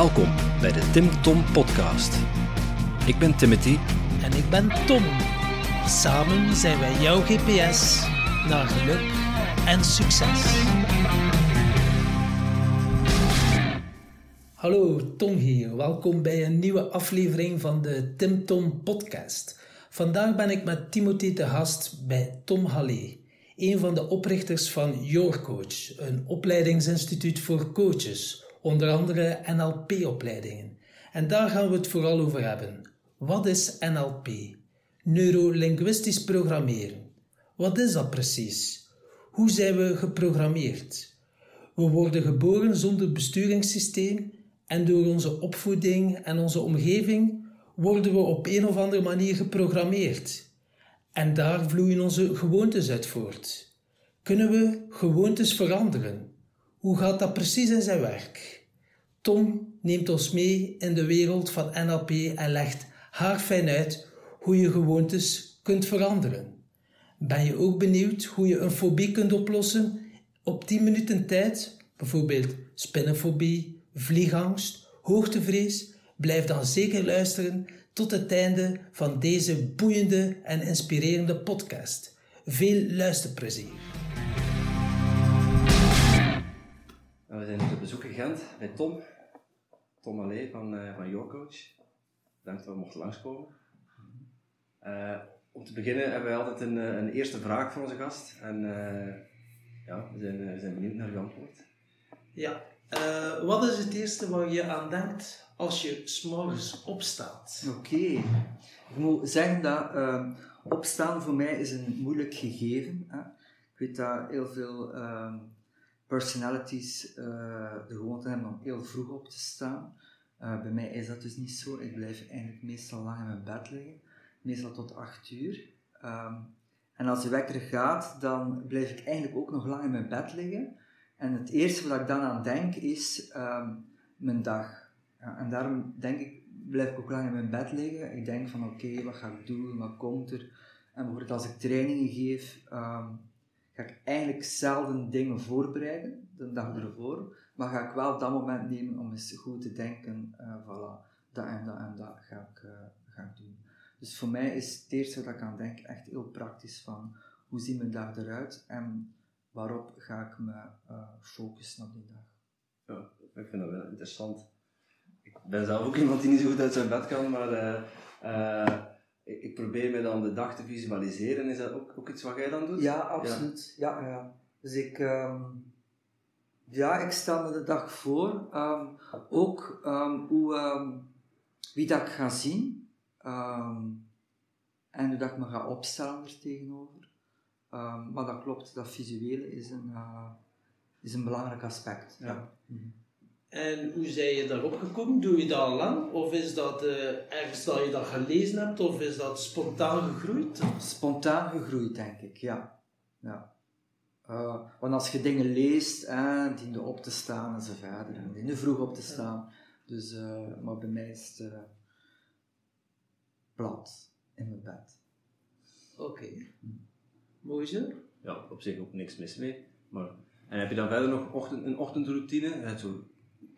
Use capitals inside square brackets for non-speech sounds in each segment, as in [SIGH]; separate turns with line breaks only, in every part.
Welkom bij de Tim Tom Podcast. Ik ben Timothy.
En ik ben Tom. Samen zijn wij jouw GPS naar geluk en succes. Hallo, Tom hier. Welkom bij een nieuwe aflevering van de Tim Tom Podcast. Vandaag ben ik met Timothy te gast bij Tom Halle, een van de oprichters van Your Coach, een opleidingsinstituut voor coaches, onder andere NLP-opleidingen. En daar gaan we het vooral over hebben. Wat is NLP? Neurolinguistisch programmeren. Wat is dat precies? Hoe zijn we geprogrammeerd? We worden geboren zonder besturingssysteem en door onze opvoeding en onze omgeving worden we op een of andere manier geprogrammeerd. En daar vloeien onze gewoontes uit voort. Kunnen we gewoontes veranderen? Hoe gaat dat precies in zijn werk? Tom neemt ons mee in de wereld van NLP en legt haar fijn uit hoe je gewoontes kunt veranderen. Ben je ook benieuwd hoe je een fobie kunt oplossen op 10 minuten tijd? Bijvoorbeeld spinnenfobie, vliegangst, hoogtevrees? Blijf dan zeker luisteren tot het einde van deze boeiende en inspirerende podcast. Veel luisterplezier.
We zijn op bezoek in Gent bij Tom. Tom Allee van, uh, van Your Coach. Bedankt dat we mochten langskomen. Uh, om te beginnen hebben wij altijd een, een eerste vraag voor onze gast. En uh, ja, we zijn, we zijn benieuwd naar uw antwoord.
Ja, wat is het eerste waar je aan denkt als je s'morgens opstaat?
Oké. Okay. Ik moet zeggen dat uh, opstaan voor mij is een moeilijk gegeven. Hè. Ik weet dat heel veel uh, personalities uh, de gewoonte hebben om heel vroeg op te staan. bij mij is dat dus niet zo. Ik blijf eigenlijk meestal lang in mijn bed liggen. Meestal tot 8 uur. Um, en als de wekker gaat, dan blijf ik eigenlijk ook nog lang in mijn bed liggen. En het eerste wat ik dan aan denk is um, mijn dag. Ja, en daarom denk ik, blijf ik ook lang in mijn bed liggen. Ik denk van oké, wat ga ik doen, wat komt er? En bijvoorbeeld als ik trainingen geef, um, ga ik eigenlijk zelden dingen voorbereiden, de dag ervoor. Maar ga ik wel dat moment nemen om eens goed te denken, uh, voilà, dat en dat en dat ga ik, uh, ga ik doen. Dus voor mij is het eerste wat ik aan denk echt heel praktisch van hoe ziet mijn dag eruit en waarop ga ik me uh, focussen op die dag.
Ja, ik vind dat wel interessant ik ben zelf ook iemand die niet zo goed uit zijn bed kan, maar ik, ik, probeer me dan de dag te visualiseren. Is dat ook, ook iets wat jij dan doet?
Ja, absoluut. Ja. Ja, ja. Dus ik, um, ja, ik stel me de dag voor. Um, ook um, hoe, wie dat ik ga zien. en hoe dat ik me ga opstellen er tegenover. maar dat klopt, dat visuele is een, uh, is een belangrijk aspect. Ja. Mm -hmm.
En hoe zijn je daarop gekomen? Doe je dat al lang? Of is dat uh, ergens dat je dat gelezen hebt? Of is dat spontaan gegroeid?
Spontaan gegroeid, denk ik, ja. ja. Uh, want als je dingen leest, eh, diende op te staan en zo verder. En diende vroeg op te staan. Dus, uh, maar bij mij is het plat in mijn bed.
Oké. Okay. Hm. Mooi zo?
Ja, op zich ook niks mis mee. Maar, en heb je dan verder nog ochtend, een ochtendroutine? Zo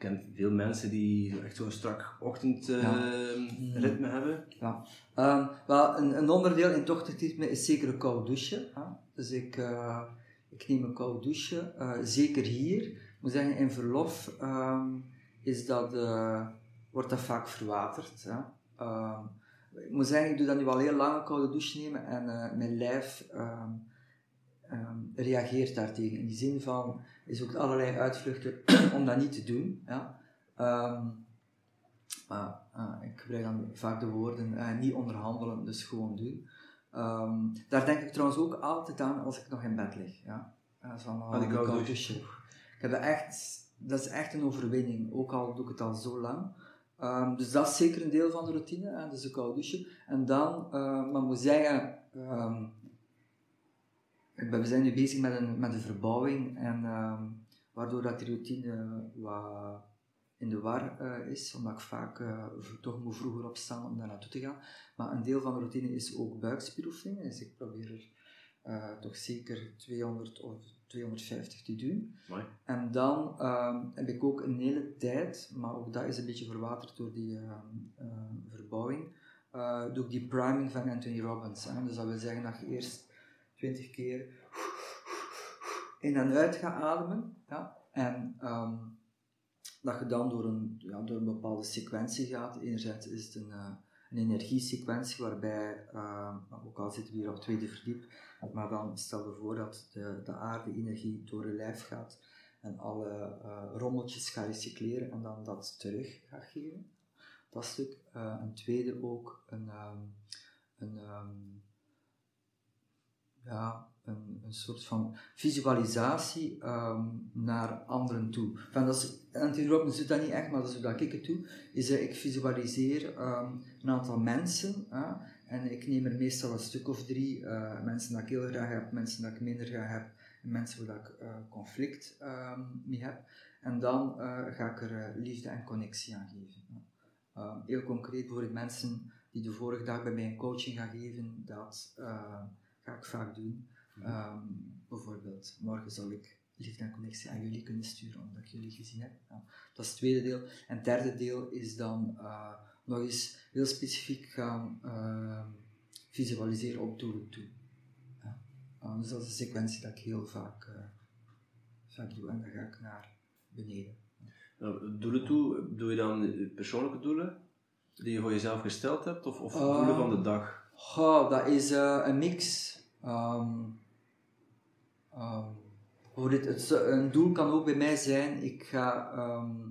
ken veel mensen die echt zo'n strak ochtendritme ja. hebben.
Ja. Um, wel, een, een, onderdeel in het ochtendritme is zeker een koude douche. Hè? Dus ik, uh, ik neem een koude douche, uh, zeker hier. Ik moet zeggen, in verlof um, is dat, uh, wordt dat vaak verwaterd. Hè? Um, ik moet zeggen, ik doe dat nu al heel lang een koude douche nemen en mijn lijf um, reageert daartegen. In die zin van, er is ook allerlei uitvluchten [CLEARS THROAT] om dat niet te doen. Ja. Um, maar uh, ik gebruik dan vaak de woorden uh, niet onderhandelen, dus gewoon doen. Um, daar denk ik trouwens ook altijd aan als ik nog in bed lig. Ja. Uh, van,
oh, ik douche.
Ik heb dat echt, dat is echt een overwinning, ook al doe ik het al zo lang. Um, dus dat is zeker een deel van de routine, hè, dus de koude douche. En dan, maar moet zeggen, um, we zijn nu bezig met een, met een verbouwing en uh, waardoor dat die routine wat in de war uh, is, omdat ik vaak uh, toch moet vroeger opstaan om daar naartoe te gaan. Maar een deel van de routine is ook buikspieroefeningen, dus ik probeer er uh, toch zeker 200 of 250 te doen.
Mooi.
En dan ehm, heb ik ook een hele tijd, maar ook dat is een beetje verwaterd door die ehm, ehm, verbouwing, eh, doe ik die priming van Anthony Robbins. Hè. Dus dat wil zeggen dat je eerst 20 keer in en uit gaat ademen. Ja. En ehm, dat je dan door een, ja, door een bepaalde sequentie gaat. Enerzijds is het een, eh, een energiesequentie waarbij, ehm, ook al zitten we hier op het tweede verdiep, maar dan stel je voor dat de, de aarde energie door je lijf gaat en alle eh, rommeltjes gaat recycleren en dan dat terug gaat geven. Dat stuk. Eh, een tweede ook een, ehm, een, ehm, ja, een, soort van visualisatie ehm, naar anderen toe. Van dat is, Anthony doet dat niet echt, maar dat is hoe ik het doe. Is dat ik visualiseer ehm, een aantal mensen en ik neem er meestal een stuk of drie. eh, mensen dat ik heel graag heb, mensen dat ik minder graag heb en mensen waar ik eh, conflict ehm, mee heb. En dan eh, ga ik er liefde en connectie aan geven. heel concreet, bijvoorbeeld mensen die de vorige dag bij mij een coaching gaan geven, dat ga ik vaak doen. Ehm, bijvoorbeeld, morgen zou ik liefde en connectie aan jullie kunnen sturen, omdat ik jullie gezien heb. Ja, dat is het tweede deel. En het derde deel is dan eh, nog eens heel specifiek gaan ehm, visualiseren op doelen toe. Ja. Dus dat is een sequentie dat ik heel vaak, eh, vaak doe en dan ga ik naar beneden.
Nou, doelen toe, doe je dan persoonlijke doelen die je voor jezelf gesteld hebt, of, of doelen van de dag?
Goh, dat is eh, een mix. Ehm, ehm, bijvoorbeeld, het, een doel kan ook bij mij zijn, ik ga ehm,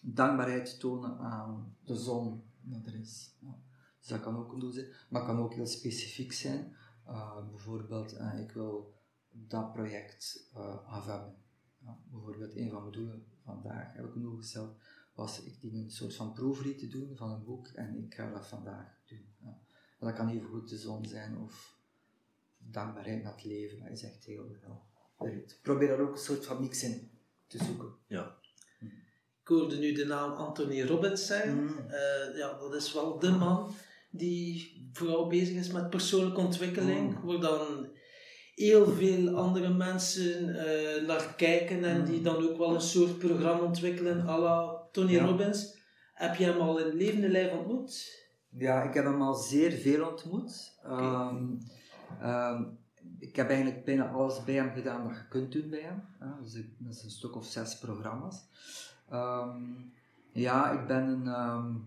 dankbaarheid tonen aan de zon dat er is. Ja. Dus dat kan ook een doel zijn, maar kan ook heel specifiek zijn. Uh, bijvoorbeeld, eh, ik wil dat project uh. Ja, bijvoorbeeld, een van mijn doelen vandaag heb ik een doel gesteld, was ik dien een soort van proefread te doen van een boek en ik ga dat vandaag. Maar dat kan even goed de zon zijn of dankbaarheid naar het leven. Dat is echt heel heel. Ik probeer daar ook een soort van mix in te zoeken.
Ja.
Ik hoorde nu de naam Anthony Robbins zeggen.
Mm.
Eh, ja, dat is wel de man die vooral bezig is met persoonlijke ontwikkeling.
Mm.
Waar dan heel veel andere mensen eh, naar kijken en
Mm.
die dan ook wel een soort programma ontwikkelen à la Tony
Ja.
Robbins. Heb je hem al in levende lijf ontmoet?
Ja, ik heb hem al zeer veel ontmoet. Ehm, ehm, ik heb eigenlijk bijna alles bij hem gedaan wat je kunt doen bij hem. Ja, dus ik, dat is een stuk of zes programma's. Ehm, ja, ik ben een,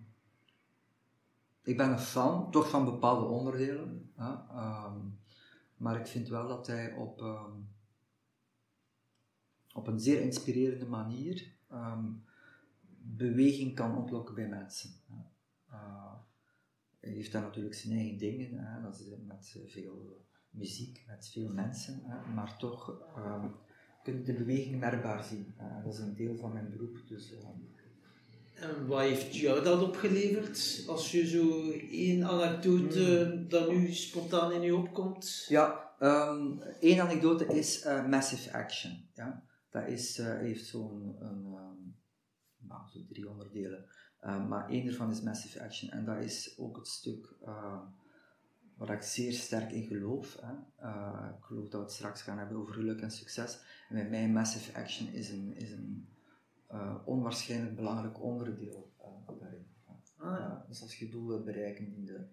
ik ben een fan, toch van bepaalde onderdelen. Ehm, maar ik vind wel dat hij op, op een zeer inspirerende manier beweging kan ontlokken bij mensen. Uh, heeft daar natuurlijk zijn eigen dingen, hè, dat is met veel muziek, met veel mensen, hè, maar toch um, kun je de beweging merkbaar zien. Uh, dat is een deel van mijn beroep. Dus, um,
en wat heeft jou dat opgeleverd? Als je zo één anekdote mm. dat nu spontaan in je opkomt?
Ja, um, één anekdote is uh, Massive Action. Ja? Dat is, uh, heeft zo'n nou, zo drie onderdelen. Uh, maar één daarvan is Massive Action en dat is ook het stuk uh, waar ik zeer sterk in geloof. Hè. Uh, ik geloof dat we het straks gaan hebben over geluk en succes. En bij mij Massive Action is een, is een uh, onwaarschijnlijk belangrijk onderdeel uh, daarin.
Ah, ja.
dus als je doel wilt bereiken, dien je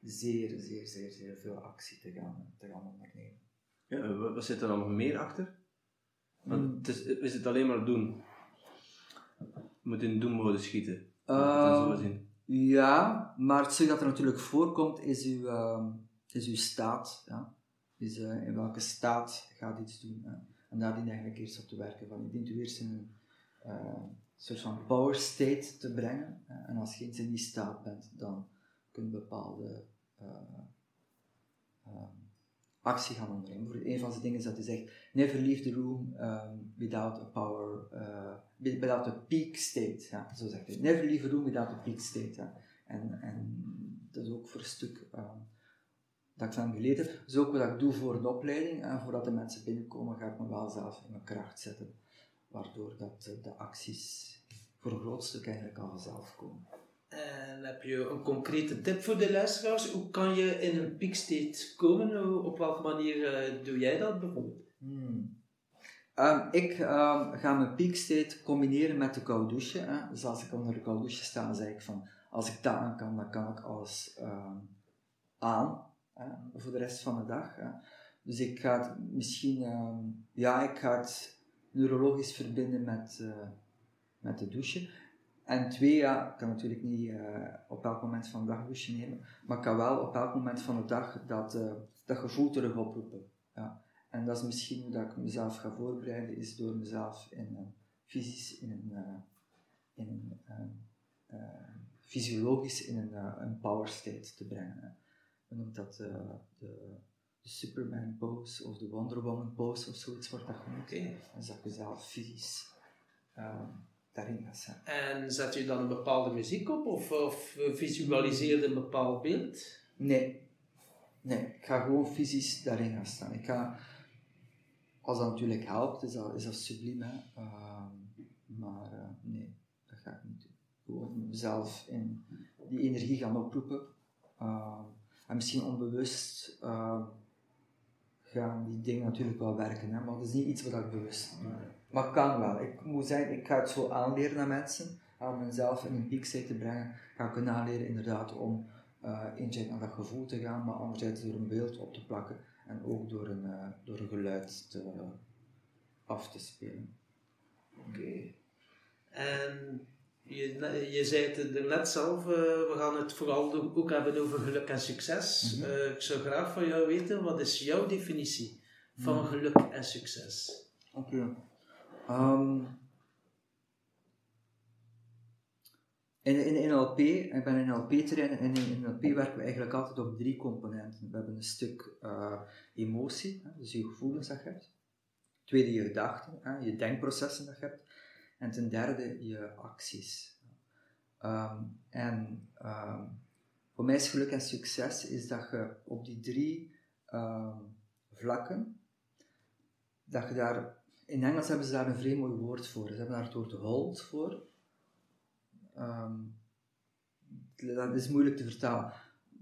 zeer, zeer, zeer, zeer veel actie te gaan, te gaan ondernemen.
Ja, wat zit er dan nog meer achter? Want mm. het is, is het alleen maar doen? Je moet in doelmodus schieten.
Uh, ja, maar het dat er natuurlijk voorkomt is uw, uh, is uw staat. Ja? Dus uh, in welke staat gaat iets doen. Ja? En daar dient eigenlijk eerst op te werken. Van, je dient u eerst in een uh, soort van power state te brengen. en als je eens in die staat bent, dan kun je bepaalde actie gaan ondernemen. Een van de dingen is dat hij zegt, never leave the room um, without a power, uh, without a peak state. Ja, zo zegt hij. Never leave a room without a peak state. En, en dat is ook voor een stuk um, dat ik van geleerd heb. Dat is ook wat ik doe voor de opleiding. En voordat de mensen binnenkomen, ga ik me wel zelf in mijn kracht zetten. Waardoor dat de acties voor een groot stuk eigenlijk al vanzelf komen.
En heb je een concrete tip voor de luisteraars? Hoe kan je in een peak state komen? Op welke manier uh, doe jij dat bijvoorbeeld?
Hmm. Ehm, ik ehm, ga mijn peak state combineren met de koude douche. Hè. Dus als ik onder de koude douche sta, zeg ik van, als ik dat aan kan, dan kan ik alles ehm, aan hè, voor de rest van de dag. Hè. Dus ik ga het misschien, ja, ik ga het neurologisch verbinden met, uh, met de douche. En twee, ja, ik kan natuurlijk niet uh, op elk moment van de dag douche nemen, maar ik kan wel op elk moment van de dag dat, uh, dat gevoel terug oproepen. Ja. En dat is misschien hoe dat ik mezelf ga voorbereiden, is door mezelf in een, fysisch, in een, uh, in uh, fysiologisch in een, een power state te brengen. We noemen dat de, de, Superman pose of de Wonder Woman pose of zoiets wordt dat genoemd. Okay. Dus dat je zelf fysisch daarin gaat zijn.
En zet je dan een bepaalde muziek op of, of visualiseer je een bepaald beeld?
Nee. Nee, ik ga gewoon fysisch daarin gaan staan. Ik ga als dat natuurlijk helpt, is dat, is dat subliem. Hè? Ehm, maar uh, nee, dat ga ik niet doen. Gewoon zelf in die energie gaan oproepen. Uh, en misschien onbewust uh, gaan die dingen natuurlijk wel werken. Hè? Maar dat is niet iets wat ik bewust doe. Maar het kan wel. Ik moet zeggen, ik ga het zo aanleren aan mensen. Om mezelf in een piekstate te brengen, ga ik kunnen aanleren inderdaad om uh, enerzijds naar dat gevoel te gaan, maar anderzijds door een beeld op te plakken en ook door een, uh, door een geluid te, uh, af te spelen.
Oké. Okay. En je, je zei het er net zelf, uh, we gaan het vooral ook hebben over geluk en succes. Mm -hmm. ik zou graag van jou weten, wat is jouw definitie van mm -hmm. geluk en succes?
Oké. Okay. Um, In, in NLP, ik ben in NLP-terrein en in NLP werken we eigenlijk altijd op drie componenten. We hebben een stuk uh, emotie, hè, dus je gevoelens dat je hebt. Tweede, je gedachten, hè, je denkprocessen dat je hebt. En ten derde, je acties. Um, en um, voor mij is geluk en succes is dat je op die drie vlakken, dat je daar, in Engels hebben ze daar een vrij mooi woord voor. Ze hebben daar het woord hold voor. Um, dat is moeilijk te vertalen.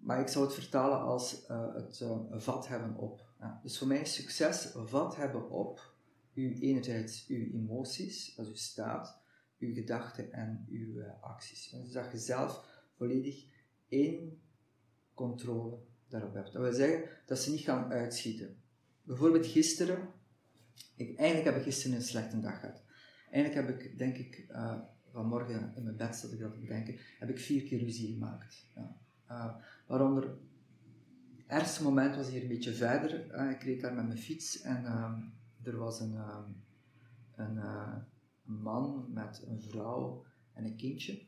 Maar ik zou het vertalen als uh, het uh, vat hebben op. Ja. Dus voor mij is succes vat hebben op uw, enerzijds uw emoties, dat is uw staat, uw gedachten en uw uh, acties. Dus dat je zelf volledig één controle daarop hebt. Dat wil zeggen dat ze niet gaan uitschieten. Bijvoorbeeld gisteren, eigenlijk heb ik gisteren een slechte dag gehad. Eigenlijk heb ik, denk ik, vanmorgen in mijn bed zat ik dat te bedenken, heb ik vier keer ruzie gemaakt. Ja. Uh, waaronder het ergste moment was hier een beetje verder. Uh, ik reed daar met mijn fiets en uh, er was een, een, eh, man met een vrouw en een kindje.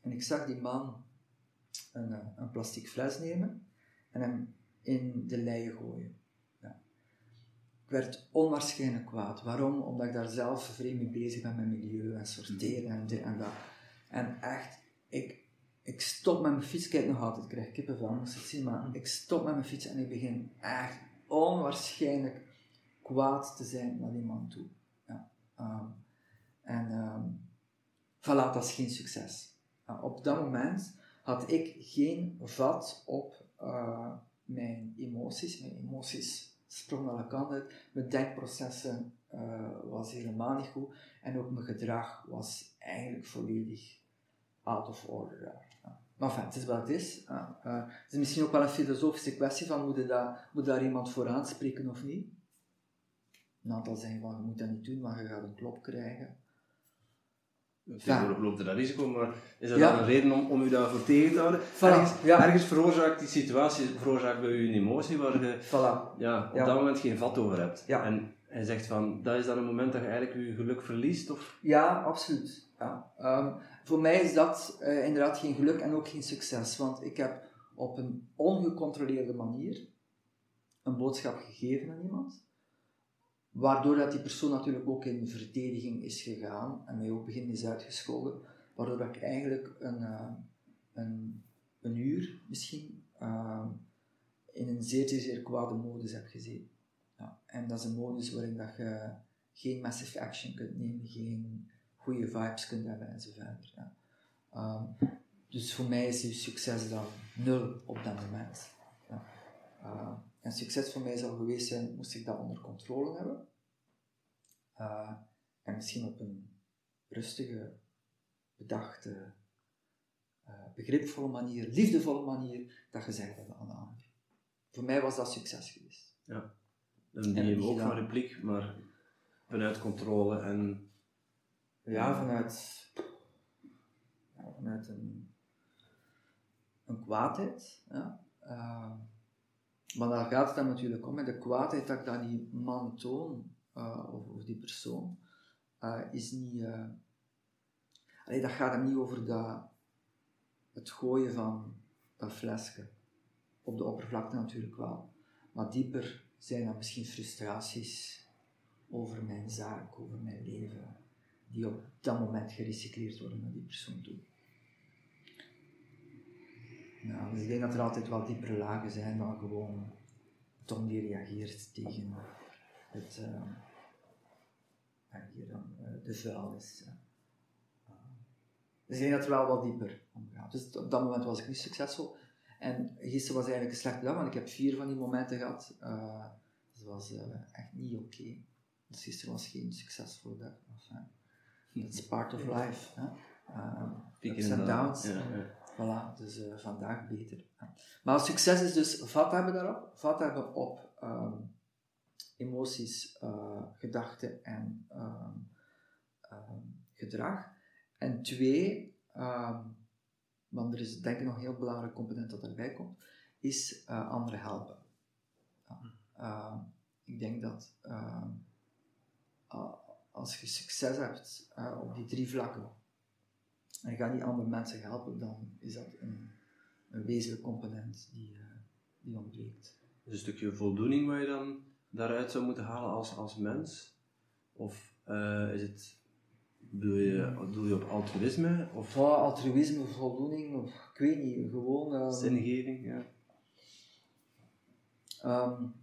En ik zag die man een, eh, een plastic fles nemen en hem in de leien gooien werd onwaarschijnlijk kwaad. Waarom? Omdat ik daar zelf vreemd mee bezig ben met milieu en sorteren en dit en dat. En echt, ik, ik stop met mijn fiets, kijk nog altijd, ik krijg kippenvel, moest het zien, maar ik stop met mijn fiets en ik begin echt onwaarschijnlijk kwaad te zijn naar die man toe. Ja. Um, en um, voilà, dat is geen succes. Uh, op dat moment had ik geen vat op uh, mijn emoties. Mijn emoties sprong alle kanten uit. Mijn denkprocessen uh, was helemaal niet goed. En ook mijn gedrag was eigenlijk volledig out of order daar. Maar enfin, het is wat het is. Uh, het is misschien ook wel een filosofische kwestie van moet, dat, moet daar iemand voor aanspreken of niet. Een aantal zeggen van je moet dat niet doen, maar je gaat een klop krijgen.
Tegenwoordig ja. loopt er dat risico, maar is dat dan een reden om, om u daarvoor tegen te houden? Ergens, ja. ergens veroorzaakt die situatie veroorzaakt bij u een emotie waar je
voilà.
ja, op dat moment geen vat over hebt. En hij zegt van, dat is dan een moment dat je eigenlijk je geluk verliest? Of?
Ja, absoluut. Ja. Um, voor mij is dat uh, inderdaad geen geluk en ook geen succes, want ik heb op een ongecontroleerde manier een boodschap gegeven aan iemand Waardoor dat die persoon natuurlijk ook in verdediging is gegaan en mij ook begin is uitgescholden. Waardoor dat ik eigenlijk een, uh, een, een uur misschien uh, in een zeer, zeer, kwade modus heb gezeten. Ja, en dat is een modus waarin dat je geen massive action kunt nemen, geen goede vibes kunt hebben enzovoort. Ja. Um, dus voor mij is je succes dan nul op dat moment. Ja. Uh, en succes voor mij zou geweest zijn, moest ik dat onder controle hebben. Uh, en misschien op een rustige, bedachte, uh, begripvolle manier, liefdevolle manier, dat gezegd hebben aan de ander. Voor mij was dat succes geweest.
Ja. En die hem ook van repliek, maar vanuit controle en...
Ja, vanuit, ja, vanuit een, een kwaadheid. Ja. Uh, maar daar gaat het dan natuurlijk om, de kwaadheid dat ik dan die man toon, uh, of, of, die persoon, uh, is niet... Uh, dat gaat hem niet over dat, het gooien van dat flesje. Op de oppervlakte natuurlijk wel. Maar dieper zijn dat misschien frustraties over mijn zaak, over mijn leven, die op dat moment gerecycleerd worden naar die persoon toe. Nou, dus ik denk dat er altijd wel diepere lagen zijn dan gewoon Tom die reageert tegen het, uh, hier dan, uh, de vuilnis. Uh, dus ik denk dat er wel wat dieper omgaat. Dus op dat moment was ik niet succesvol. En gisteren was eigenlijk een slechte dag, want ik heb vier van die momenten gehad. Dus dat was echt niet oké. Okay. Dus gisteren was geen succesvolle dag. Enfin, [LAUGHS] it's part of life. Hè? ups en downs. Ja, ja. Voilà, dus uh, vandaag beter. Maar succes is dus vat hebben daarop, vat hebben op um, emoties, uh, gedachten en um, um, gedrag. En twee, want er is denk ik nog een heel belangrijk component dat erbij komt, is uh, anderen helpen. ik denk dat als je succes hebt op die drie vlakken, en gaat niet andere mensen helpen, dan is dat een, een wezenlijk component die, uh, die ontbreekt.
Dus een stukje voldoening waar je dan daaruit zou moeten halen als, als mens? Of uh, is het, doe je, doe je op altruïsme? Of?
Ja, altruïsme, voldoening, of ik weet niet, gewoon... Um,
Zingeving, ja.
Um,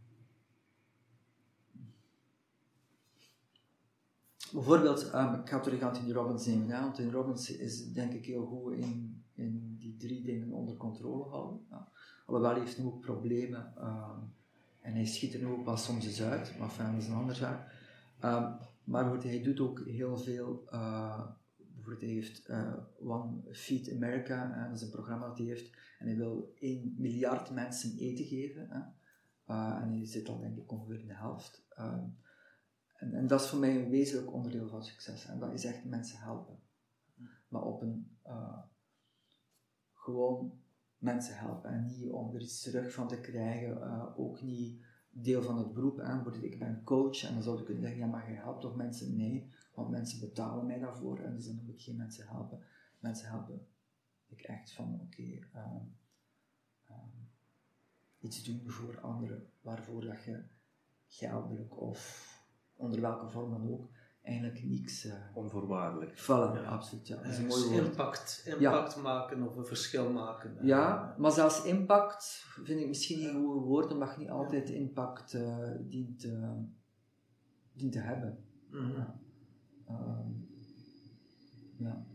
Bijvoorbeeld, um, ik ga terug aan Tony Robbins nemen. Want Tony Robbins is denk ik heel goed in, in die drie dingen onder controle houden. Ja. Alhoewel, hij heeft nu ook problemen. Um, en hij schiet er nu ook wel soms eens uit. Maar fijn, dat is een andere zaak. Um, maar hij doet ook heel veel... Uh, bijvoorbeeld, hij heeft uh, One Feed America. Uh, dat is een programma dat hij heeft. En hij wil 1 miljard mensen eten geven. en hij zit al denk ik ongeveer in de helft. En, dat is voor mij een wezenlijk onderdeel van succes. En dat is echt mensen helpen. Maar op een uh, gewoon mensen helpen. En niet om er iets terug van te krijgen. Uh, ook niet deel van het beroep. Hè. Ik ben coach en dan zou ik kunnen zeggen: ja, maar je helpt toch mensen? Nee, want mensen betalen mij daarvoor. En dus dan moet ik geen mensen helpen. Mensen helpen ik echt van: oké, okay, uh, iets doen voor anderen waarvoor dat je geldelijk of onder welke vorm dan ook, eigenlijk niks... Uh,
Onvoorwaardelijk.
Vallen, absoluut, ja. Dat is een mooi
woord. Impact, impact maken of een verschil maken.
Ja, maar zelfs impact vind ik misschien een goed woord, omdat je niet altijd impact uh, dient, uh, dient te hebben. Mm -hmm. ja.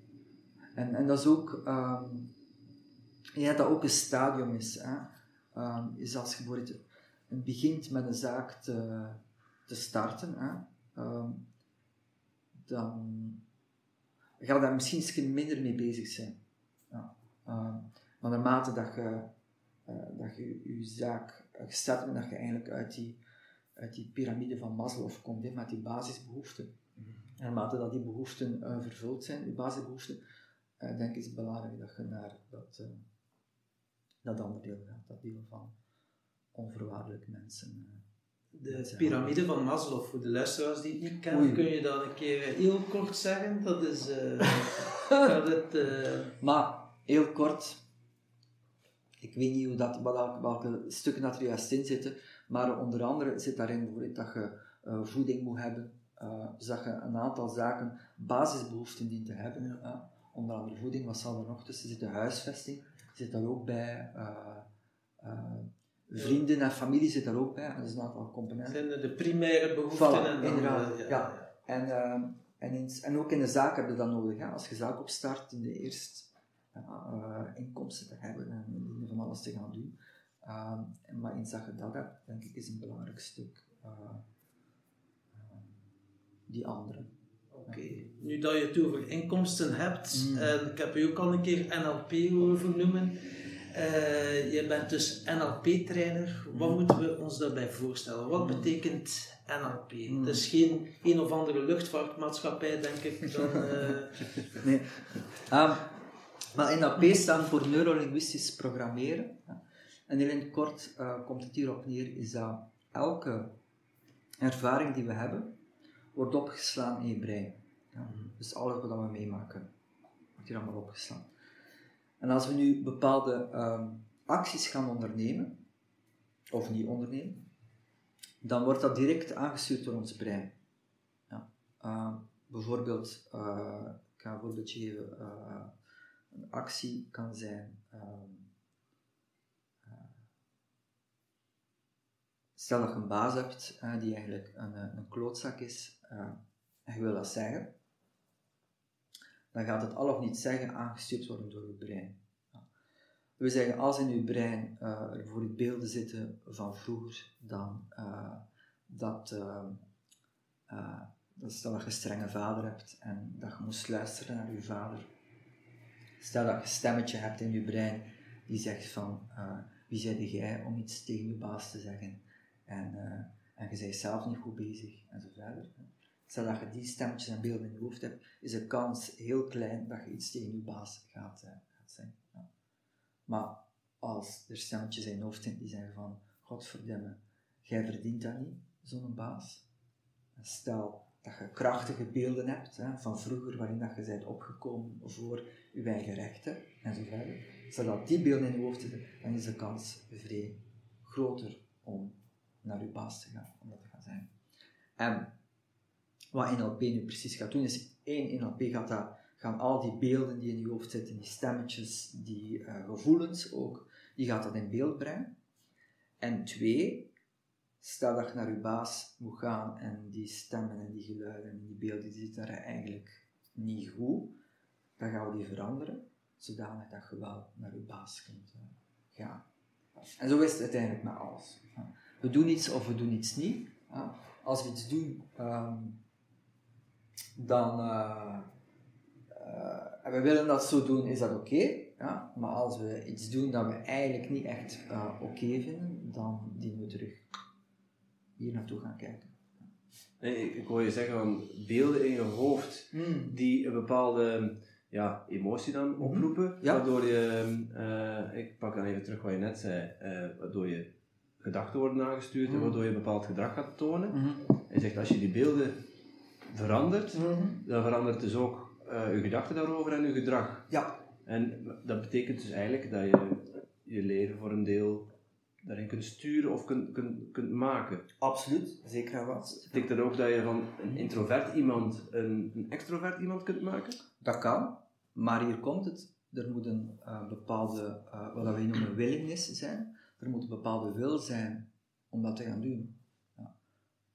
En, en dat is ook... Um, ja, dat ook een stadium is. Hè? Um, is als je bijvoorbeeld begint met een zaak te te starten, hè, um, dan ga je daar misschien minder mee bezig zijn. Ja. Um, maar naarmate dat je, uh, dat je je zaak gestart hebt, dat je eigenlijk uit die, uit die piramide van Maslow komt, hè, met die basisbehoeften. Mm -hmm. En naarmate dat die behoeften uh, vervuld zijn, die basisbehoeften, uh, denk ik is het belangrijk dat je naar dat, dat andere deel gaat, dat deel van onvoorwaardelijk mensen
de piramide van Maslow, voor de luisteraars die het niet kennen, kun je dat een keer heel kort zeggen? Dat is. [LAUGHS] Uh, het, uh...
Maar heel kort, ik weet niet hoe dat, wat, welke stukken dat er juist in zitten, maar onder andere zit daarin bijvoorbeeld dat je uh, voeding moet hebben, dus dat je een aantal zaken, basisbehoeften dient te hebben. Ja. onder andere voeding, wat zal er nog tussen zitten? Huisvesting zit daar ook bij vrienden en familie zit daar ook bij. Dat is een aantal componenten.
Zijn de primaire behoeften. Voilà,
en inderdaad. ja, ja. En, uh, en, en, ook in de zaak heb je dat nodig. Hè. Als je zaak opstart, in de eerste uh, inkomsten te hebben en van alles te gaan doen. Uh, maar eens dat je dat hebt, denk ik, is een belangrijk stuk. die anderen.
Oké, nu dat je het over inkomsten hebt,
Mm.
en ik heb je ook al een keer NLP horen noemen. Eh, je bent dus NLP-trainer. Wat
Mm.
moeten we ons daarbij voorstellen? Wat betekent NLP?
Mm.
Het is geen een of andere luchtvaartmaatschappij, denk ik. Dan, [LAUGHS] eh,
Nee. Ehm, maar NLP staat voor neurolinguistisch programmeren. En heel in het kort eh, komt het hierop neer, is dat elke ervaring die we hebben, wordt opgeslaan in je brein. Ja. Dus alles wat we meemaken, wordt hier allemaal opgeslaan. En als we nu bepaalde ehm, acties gaan ondernemen, of niet ondernemen, dan wordt dat direct aangestuurd door ons brein. Ja. Ehm, bijvoorbeeld, eh, ik ga een voorbeeldje geven, eh, een actie kan zijn, ehm, eh, stel dat je een baas hebt die eigenlijk een, een klootzak is, en je wil dat zeggen, dan gaat het al of niet zeggen aangestuurd worden door je brein. We zeggen, als in je brein eh, er bijvoorbeeld beelden zitten van vroeger, dan eh, dat, eh, dat stel dat je een strenge vader hebt en dat je moest luisteren naar je vader. Stel dat je een stemmetje hebt in je brein die zegt van, wie zijde jij om iets tegen je baas te zeggen? En, en je bent zelf niet goed bezig, en verder. Stel dat je die stemmetjes en beelden in je hoofd hebt, is de kans heel klein dat je iets tegen je baas gaat, gaat zeggen. Ja. Maar als er stemmetjes in je hoofd zijn die zeggen van, godverdomme, jij verdient dat niet, zo'n baas. En stel dat je krachtige beelden hebt hè, van vroeger waarin dat je bent opgekomen voor je eigen rechten en zo verder. Stel dat die beelden in je hoofd zitten, dan is de kans vrij groter om naar je baas te gaan, om dat te gaan zeggen. En wat NLP nu precies gaat doen, is één, NLP gaat dat, gaan al die beelden die in je hoofd zitten, die stemmetjes, die eh, gevoelens ook, die gaat dat in beeld brengen. En twee, stel dat je naar je baas moet gaan en die stemmen en die geluiden en die beelden die zitten daar eigenlijk niet goed, dan gaan we die veranderen, zodanig dat je wel naar je baas kunt eh, gaan. En zo is het uiteindelijk met alles. We doen iets of we doen iets niet. Als we iets doen, ehm, dan, eh, eh, en we willen dat zo doen, is dat oké. ja? Maar als we iets doen dat we eigenlijk niet echt eh, oké vinden, dan dienen we terug hier naartoe gaan kijken.
Nee, ik, ik hoor je zeggen van beelden in je hoofd die een bepaalde ja, emotie dan oproepen,
Ja.
waardoor je, ik pak dan even terug wat je net zei, waardoor je gedachten worden aangestuurd en
Mhm.
waardoor je een bepaald gedrag gaat tonen. En je zegt als je die beelden verandert,
Mhm.
dan verandert dus ook eh, je gedachten daarover en je gedrag.
Ja,
En dat betekent dus eigenlijk dat je je leven voor een deel daarin kunt sturen of kunt, kunt, kunt maken.
absoluut. Zeker en wat.
Betekent dat ook dat je van een introvert iemand een, een extrovert iemand kunt maken?
Dat kan, maar hier komt het. Er moet een eh, bepaalde, eh, wat wij noemen willingness zijn. Er moet een bepaalde wil zijn om dat te gaan doen.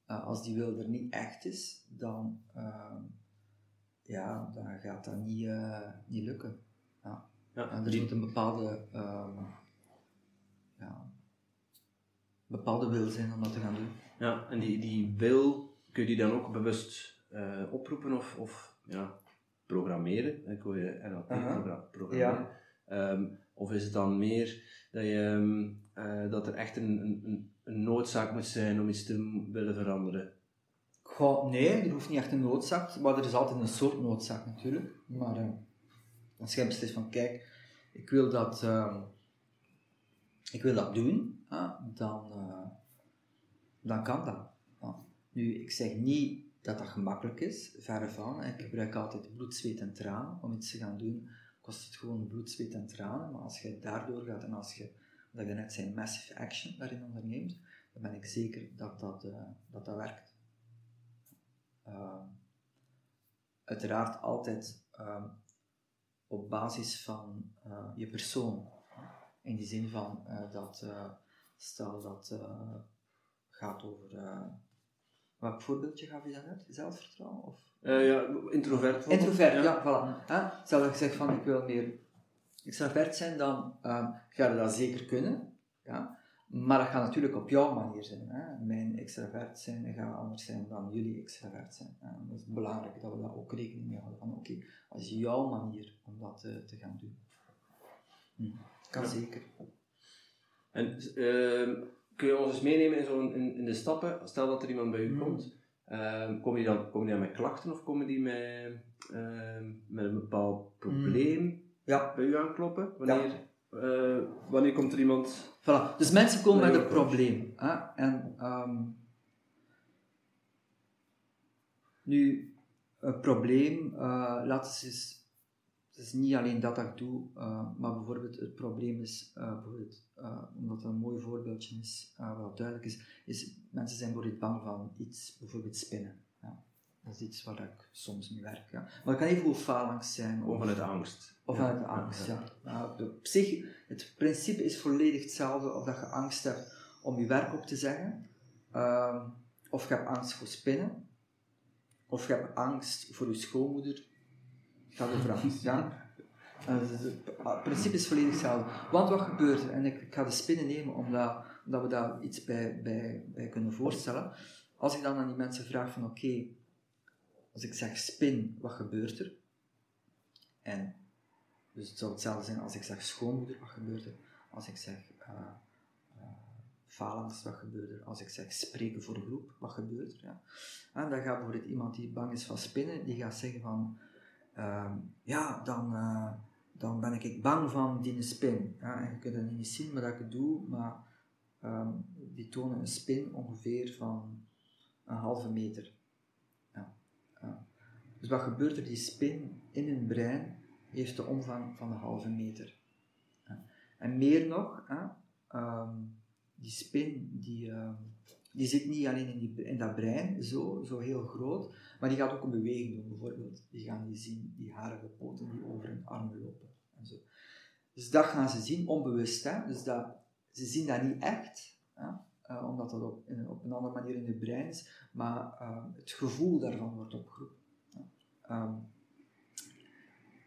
Eh, als die wil er niet echt is, dan, ehm, ja, dan gaat dat niet, eh, niet lukken. Ja.
Ja,
En er
die-
moet een bepaalde, ehm, ja, bepaalde wil zijn om dat te gaan doen.
Ja, en die, die wil, kun je die dan ook bewust eh, oproepen of, of ja, programmeren? Ik hoor je NLP programmeren.
Ja.
Ehm, of is het dan meer dat, je, dat er echt een, een, een- een noodzaak moet zijn om iets te willen veranderen?
Goh, nee, er hoeft niet echt een noodzaak, maar er is altijd een soort noodzaak natuurlijk. Maar eh, als jij beslist van, kijk, ik wil dat, ehm, ik wil dat doen, dan, eh, dan kan dat. Nu, ik zeg niet dat dat gemakkelijk is, verre van. Ik gebruik altijd bloed, zweet en tranen. Om iets te gaan doen, kost het gewoon bloed, zweet en tranen. Maar als je daardoor gaat en als je, wat ik net zei, massive action daarin onderneemt, dan ben ik zeker dat dat, eh, dat, dat werkt. Ehm, uiteraard altijd ehm, op basis van eh, je persoon. In die zin van eh, dat, stel dat gaat over. Welk voorbeeldje gaf je daarnet? Zelfvertrouwen? Of?
Ja, introvert.
Introvert, ja, ja voilà. Huh? Stel dat je zegt van ik wil meer extravert zijn, dan um, ga je dat zeker kunnen. Ja? Maar dat gaat natuurlijk op jouw manier zijn. Hè? Mijn extravert zijn gaat anders zijn dan jullie extravert zijn. En dat is belangrijk dat we daar ook rekening mee houden. Van oké, wat is jouw manier om dat te, te gaan doen? Hm. Kan zeker.
En ehm, kun je ons eens meenemen in, zo'n, in, in de stappen? Stel dat er iemand bij u
Hmm.
komt. Ehm, komen, die dan, komen die dan met klachten of komen die met, met een bepaald probleem
Ja,
bij u aankloppen? Wanneer, eh, wanneer komt er iemand...
Voilà. Dus mensen komen met een probleem. Hè? En ehm, nu, een probleem, eh laten eens. Het is niet alleen dat ik doe, eh, maar bijvoorbeeld het probleem is, bijvoorbeeld, omdat het een mooi voorbeeldje is, wat duidelijk is, is mensen zijn bijvoorbeeld bang van iets, bijvoorbeeld spinnen. Dat is iets waar ik soms mee werk. Ja. Maar het kan even goed faalangst zijn. Of-
vanuit angst.
of
Ja.
vanuit de angst, ja. Nou, de psych, het principe is volledig hetzelfde of dat je angst hebt om je werk op te zeggen, ehm, of je hebt angst voor spinnen, of je hebt angst voor je schoonmoeder. Gaat over angst, ja. Het het principe is volledig hetzelfde. Want wat gebeurt er? En ik, ik ga de spinnen nemen omdat, omdat we daar iets bij, bij, bij kunnen voorstellen. Als ik dan aan die mensen vraag van oké, als ik zeg spin, wat gebeurt er? En dus het zou hetzelfde zijn als ik zeg schoonmoeder, wat gebeurt er? Als ik zeg uh, uh, falangst, wat gebeurt er? Als ik zeg spreken voor groep, wat gebeurt er? Ja? En dan gaat bijvoorbeeld iemand die bang is van spinnen, die gaat zeggen van, uh, ja, dan, uh, dan ben ik bang van die spin. Ja? En je kunt het niet zien wat ik het doe, maar um, die tonen een spin ongeveer van een halve meter. Dus wat gebeurt er? Die spin in hun brein heeft de omvang van een halve meter. En meer nog, um, die spin die, um, die zit niet alleen in, die, in dat brein, zo, zo heel groot, maar die gaat ook een beweging doen, bijvoorbeeld. Die gaan die zien, die harige poten die over hun armen lopen. En zo. Dus dat gaan ze zien, onbewust. Hè? Dus dat, ze zien dat niet echt? Uh, omdat dat op, in, op een andere manier in het brein is, maar uh, het gevoel daarvan wordt opgeroepen. Um,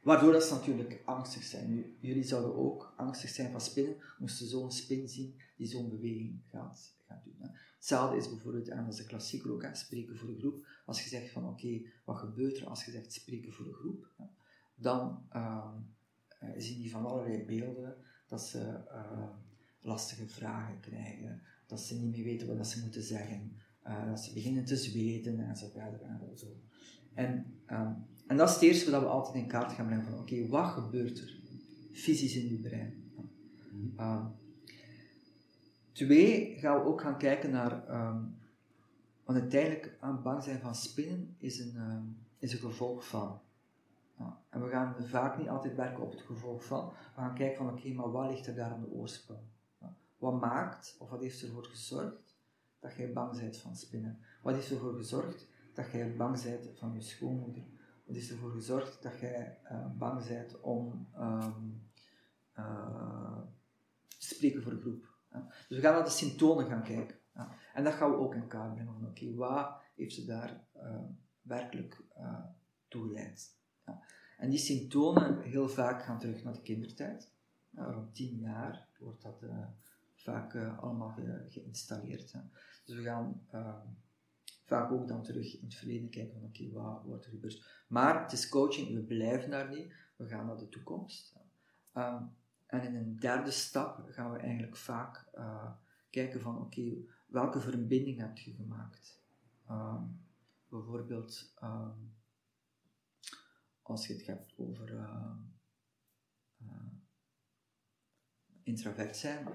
waardoor dat ze natuurlijk angstig zijn. Jullie zouden ook angstig zijn van spinnen, moesten zo'n spin zien die zo'n beweging gaat, gaat doen. Hè. Hetzelfde is bijvoorbeeld, en dat de klassieker ook, spreken voor een groep. Als je zegt van oké, wat gebeurt er als je zegt spreken voor een groep, hè, dan um, uh, zien die van allerlei beelden dat ze lastige vragen krijgen, dat ze niet meer weten wat ze moeten zeggen, uh, dat ze beginnen te zweten en zo verder en zo. En, um, en dat is het eerste wat we altijd in kaart gaan brengen van oké, okay, wat gebeurt er fysisch in je brein? Um, twee, gaan we ook gaan kijken naar, um, want uiteindelijk aan bang zijn van spinnen is een, is een gevolg van. Ja, en we gaan vaak niet altijd werken op het gevolg van, we gaan kijken van oké, okay, maar wat ligt er daar aan de oorsprong? Wat maakt, of wat heeft ervoor gezorgd dat jij bang bent van spinnen? Wat heeft ervoor gezorgd dat jij bang bent van je schoonmoeder? Wat is ervoor gezorgd dat jij uh, bang bent om um, uh, te spreken voor groep? Dus we gaan naar de symptomen gaan kijken. Ja. En dat gaan we ook in kaart brengen. Oké, wat heeft ze daar uh, werkelijk toe geleid? Ja. En die symptomen heel vaak gaan terug naar de kindertijd. rond tien jaar wordt dat vaak allemaal ge geïnstalleerd. Hè. Dus we gaan vaak ook dan terug in het verleden kijken van oké, okay, wat wordt er gebeurd. Maar het is coaching, we blijven daar niet, we gaan naar de toekomst. Um, en in een derde stap gaan we eigenlijk vaak uh, kijken van oké, welke verbinding heb je gemaakt? Um, bijvoorbeeld als je het hebt over uh, uh, introvert zijn,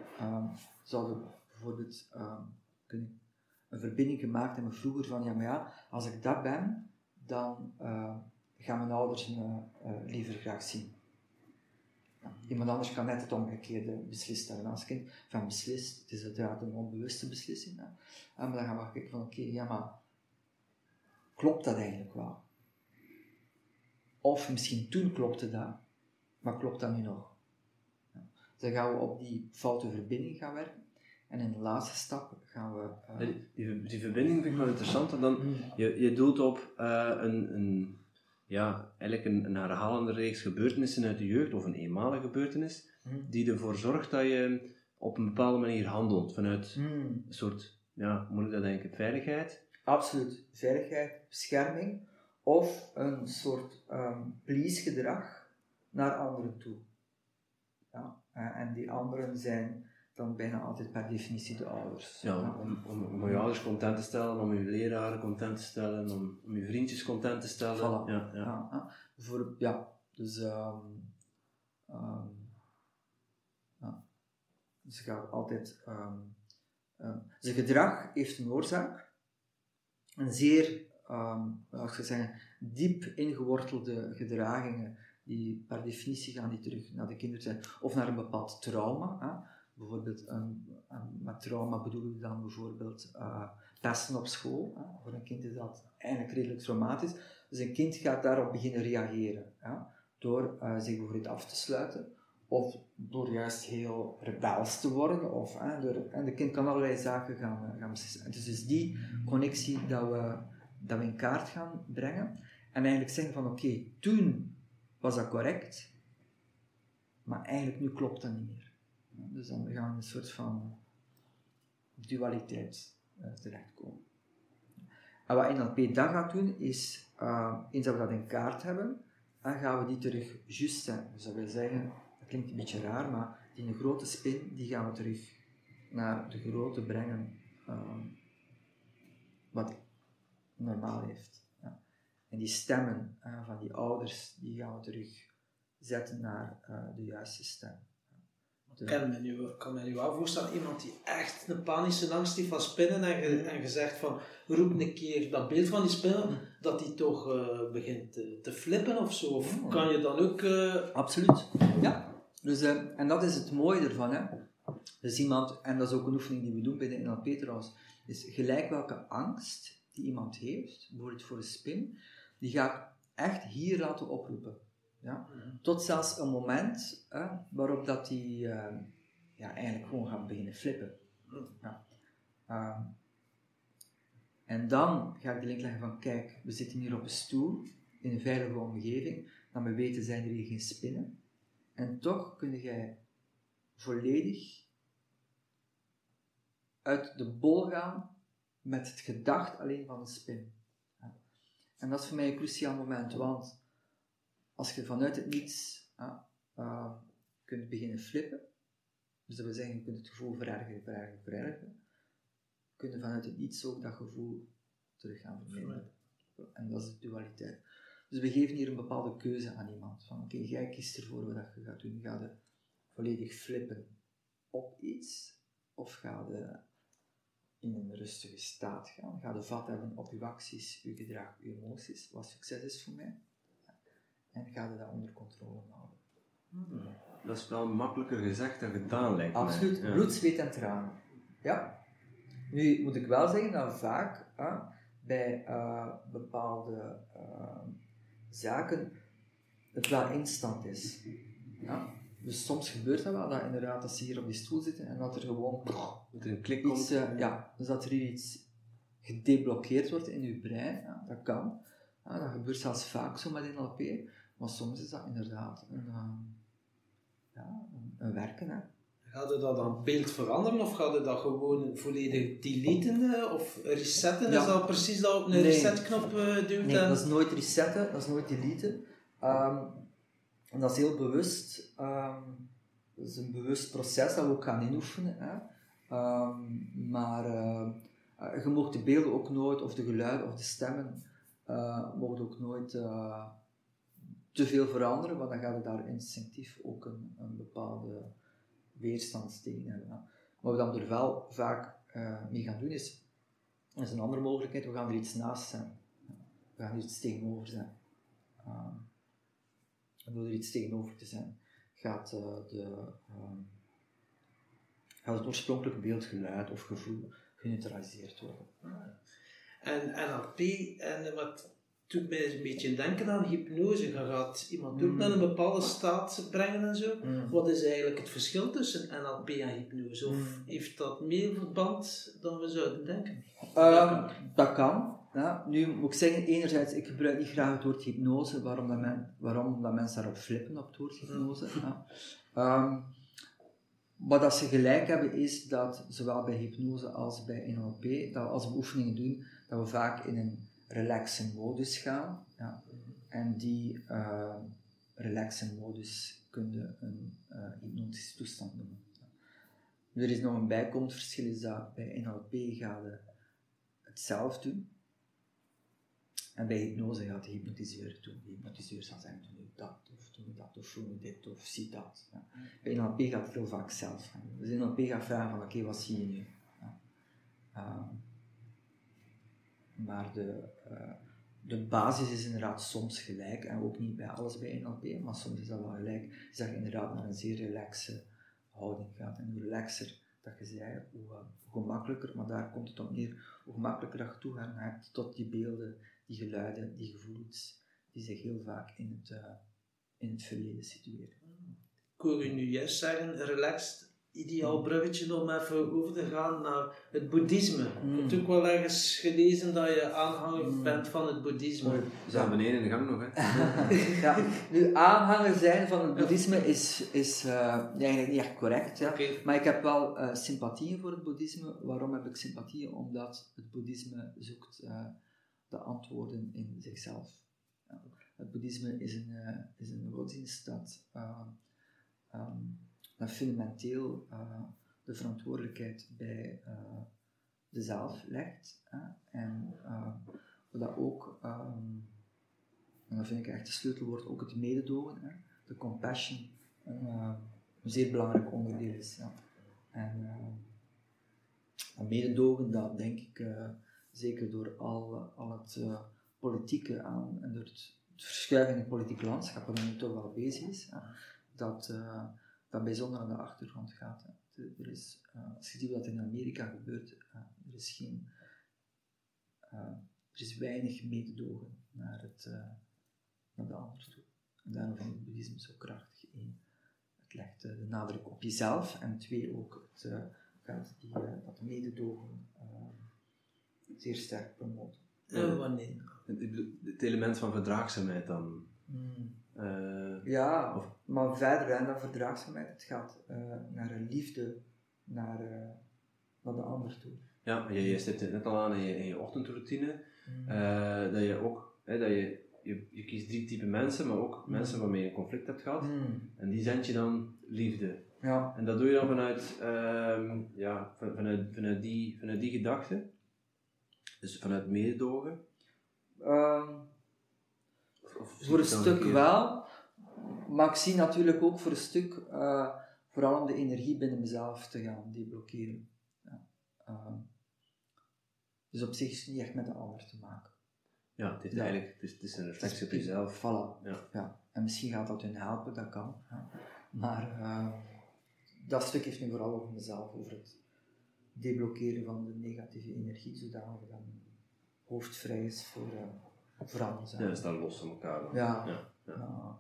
zouden we bijvoorbeeld kunnen een verbinding gemaakt hebben vroeger van, ja, maar ja, als ik dat ben, dan uh, gaan mijn ouders me uh, liever graag zien. Iemand anders kan net het omgekeerde beslist hebben als kind. Van beslist, het is uiteraard een onbewuste beslissing. Hè. En dan gaan we kijken van, oké, ja, maar klopt dat eigenlijk wel? Of misschien toen klopte dat, maar klopt dat nu nog? Dan gaan we op die foute verbinding gaan werken. En in de laatste stap gaan we...
Uh... Die, die, verbinding vind ik wel interessant. Dan, je, je doelt op uh, een, een, ja, eigenlijk een, een herhalende reeks gebeurtenissen uit de jeugd, of een eenmalige gebeurtenis,
Mhm.
die ervoor zorgt dat je op een bepaalde manier handelt vanuit
Hmm.
een soort, ja, moet ik dat denken, veiligheid.
Absoluut. Veiligheid, bescherming of een soort um, please-gedrag naar anderen toe. Ja, eh, en die anderen zijn dan bijna altijd per definitie de ouders.
Ja, om, om, om je ouders content te stellen, om je leraren content te stellen, om, om je vriendjes content te stellen.
Voilà.
Ja, ja.
Voor, ja, dus, ehm ehm, ja. je gaat altijd, ehm zijn gedrag heeft een oorzaak, een zeer, als je zeggen, diep ingewortelde gedragingen, die per definitie gaan die terug naar de kinderen zijn, of naar een bepaald trauma. Hè. Bijvoorbeeld, een, een, met trauma bedoelen we dan bijvoorbeeld eh, pesten op school. Hè. Voor een kind is dat eigenlijk redelijk traumatisch. Dus een kind gaat daarop beginnen reageren. Door eh, zich bijvoorbeeld af te sluiten. Of door juist heel rebels te worden. Of, hè, en de kind kan allerlei zaken gaan, eh, gaan beslissen. Dus, dus die connectie dat we, dat we in kaart gaan brengen. En eigenlijk zeggen van oké, toen was dat correct. Maar eigenlijk nu klopt dat niet meer. Dus dan gaan we een soort van dualiteit eh, terechtkomen. En wat NLP dan gaat doen, is, uh, eens dat we dat in kaart hebben, dan gaan we die terug juist. Dus dat wil zeggen, dat klinkt een beetje raar, maar die grote spin, die gaan we terug naar de grootte brengen, uh, wat normaal heeft. En die stemmen uh, van die ouders, die gaan we terug zetten naar de juiste stem.
Ik kan me, nu, kan me nu wel voorstellen, iemand die echt een panische angst heeft van spinnen en, ge, en gezegd van roep een keer dat beeld van die spinnen, dat die toch uh, begint te, te, flippen of zo. Of oh. kan je dan ook...
Absoluut, ja. Dus, en dat is het mooie ervan. Hè. Dus iemand, en dat is ook een oefening die we doen bij de NLP trouwens, is gelijk welke angst die iemand heeft, bijvoorbeeld voor een spin, die ga ik echt hier laten oproepen. Ja? Tot zelfs een moment hè, waarop dat die uh, ja, eigenlijk gewoon gaat beginnen flippen. Ja. Uh, en dan ga ik de link leggen van, kijk, we zitten hier op een stoel, in een veilige omgeving, dan we weten zijn er hier geen spinnen. En toch kun jij volledig uit de bol gaan met het gedacht alleen van een spin. En dat is voor mij een cruciaal moment, want als je vanuit het niets uh, kunt beginnen flippen, dus dat wil zeggen, je kunt het gevoel verergeren, verergeren, verergeren, kun je vanuit het niets ook dat gevoel terug gaan verminderen. En dat is de dualiteit. Dus we geven hier een bepaalde keuze aan iemand. Van oké, jij kiest ervoor wat je gaat doen. Ga je volledig flippen op iets, of ga je in een rustige staat gaan? Ga je vat hebben op je acties, je gedrag, je emoties, wat succes is voor mij? en ga je dat onder controle houden.
Hmm. Dat is wel makkelijker gezegd dan gedaan, lijkt me.
Absoluut, ja. bloed, zweet en tranen. Ja. Nu moet ik wel zeggen dat vaak uh, bij uh, bepaalde uh, zaken het wel instant is. Ja. Dus soms gebeurt dat wel, dat inderdaad als ze hier op die stoel zitten en dat er gewoon
dat er een klik
iets, ja, dus dat er hier iets gedeblokkeerd wordt in je brein, ja, dat kan. Ja, dat gebeurt zelfs vaak zo met NLP. Maar soms is dat inderdaad een, uh, ja, een, een, werken. Hè.
Gaat je dat dan beeld veranderen of gaat je dat gewoon volledig deleten of resetten? Ja. Is dat precies dat op een nee. resetknop uh, duwt?
Nee, dat is nooit resetten, dat is nooit deleten. Um, en dat is heel bewust. Um, dat is een bewust proces dat we ook gaan inoefenen. Hè. Um, maar uh, je mag de beelden ook nooit, of de geluiden of de stemmen, uh, mogen ook nooit te veel veranderen, want dan gaat het daar instinctief ook een, een bepaalde weerstand tegen hebben. Hè. Wat we dan er wel vaak mee gaan doen is, is een andere mogelijkheid, we gaan er iets naast zijn. We gaan iets tegenover zijn. Uh, en door er iets tegenover te zijn, gaat, uh, de, gaat het oorspronkelijke beeldgeluid of gevoel geneutraliseerd worden.
En NLP, en wat doet mij een beetje denken aan hypnose. Je gaat iemand ook
Mm.
naar een bepaalde staat brengen en zo.
Mm.
Wat is eigenlijk het verschil tussen NLP en hypnose? Of
Mm.
heeft dat meer verband dan we zouden denken?
Ehm, dat kan. Ja. Nu moet ik zeggen, enerzijds, ik gebruik niet graag het woord hypnose. Waarom dat, men, waarom dat mensen daarop flippen, op het woord hypnose. Ja. Ehm, wat dat ze gelijk hebben is dat zowel bij hypnose als bij NLP, dat als we oefeningen doen, dat we vaak in een relaxe modus gaan. Ja. En die uh, relaxe modus kun je een uh, hypnotische toestand noemen. Er is nog een bijkomend verschil, is dat bij NLP ga je het zelf doen. En bij hypnose gaat de hypnotiseur doen. De hypnotiseur zal zeggen, doe dat, of doe dat, of voel dit, of zie dat. Ja. Bij NLP gaat het heel vaak zelf gaan. Dus NLP gaat vragen van, oké, wat zie je nu? Ja. Uh, maar de, uh, de basis is inderdaad soms gelijk, en ook niet bij alles bij NLP, maar soms is dat wel gelijk. Je inderdaad naar een zeer relaxe houding gaat. En hoe relaxer dat je zei, hoe, uh, hoe gemakkelijker, maar daar komt het op neer, hoe gemakkelijker dat je toegang hebt tot die beelden, die geluiden, die gevoelens, die zich heel vaak in het, uh, in het verleden situeren.
Ik hoor u nu juist zeggen, relaxed, ideaal bruggetje om even over te gaan naar het boeddhisme. Mm. Ik heb ook wel ergens gelezen dat je aanhanger mm. bent van het boeddhisme.
We zijn beneden in de gang nog, hè? [LAUGHS]
ja, nu aanhanger zijn van het boeddhisme is, is uh, eigenlijk niet echt correct. Ja.
Okay.
Maar ik heb wel uh, sympathieën voor het boeddhisme. Waarom heb ik sympathieën? Omdat het boeddhisme zoekt uh, de antwoorden in zichzelf. Het boeddhisme is een, is een godsdienst dat um, dat fundamenteel uh, de verantwoordelijkheid bij uh, de zelf legt. Uh, en dat ook, um, en dat vind ik echt het sleutelwoord, ook het mededogen, de compassion, een zeer belangrijk onderdeel is. Ja. En dat mededogen, dat denk ik, zeker door al, al het politieke aan en door het, het verschuiving in het politieke landschap, waar men nu toch wel bezig is, dat dat bijzonder aan de achtergrond gaat. Hè. Er is, uh, als je ziet wat in Amerika gebeurt, uh, er is geen, uh, er is weinig mededogen naar, het, naar de ander toe. En daarom vind ik het boeddhisme zo krachtig. Eén, het legt de nadruk op jezelf en twee, ook het gaat die, dat mededogen zeer sterk promoten.
wanneer?
Het, het, element van verdraagzaamheid dan.
Hmm. ja, of, maar verder dan verdraagzaamheid. Het gaat uh, naar een liefde naar, uh, naar de ander toe.
Ja, je, je stipt het net al aan in je, in je ochtendroutine. Mm. Uh, dat je ook, hè, dat je, je, je kiest drie typen mensen, maar ook mm. mensen waarmee je een conflict hebt gehad.
Mm.
En die zend je dan liefde.
Ja.
En dat doe je dan vanuit, um, ja, vanuit, vanuit, die, vanuit die gedachte. Dus vanuit mededogen.
Um, of, voor een stuk wel, maar ik zie natuurlijk ook voor een stuk, uh, vooral om de energie binnen mezelf te gaan deblokkeren. Ja. Uh, dus op zich is het niet echt met de ander te maken.
Ja, het is ja. eigenlijk het is, het is een reflectie op jezelf.
Voilà.
Ja.
ja. En misschien gaat dat hun helpen, dat kan. Ja. Maar uh, dat stuk heeft nu vooral over mezelf, over het deblokkeren van de negatieve energie, zodat dat mijn hoofd vrij is voor, voor alles.
Ja, dus los van elkaar. Dan.
Ja.
ja.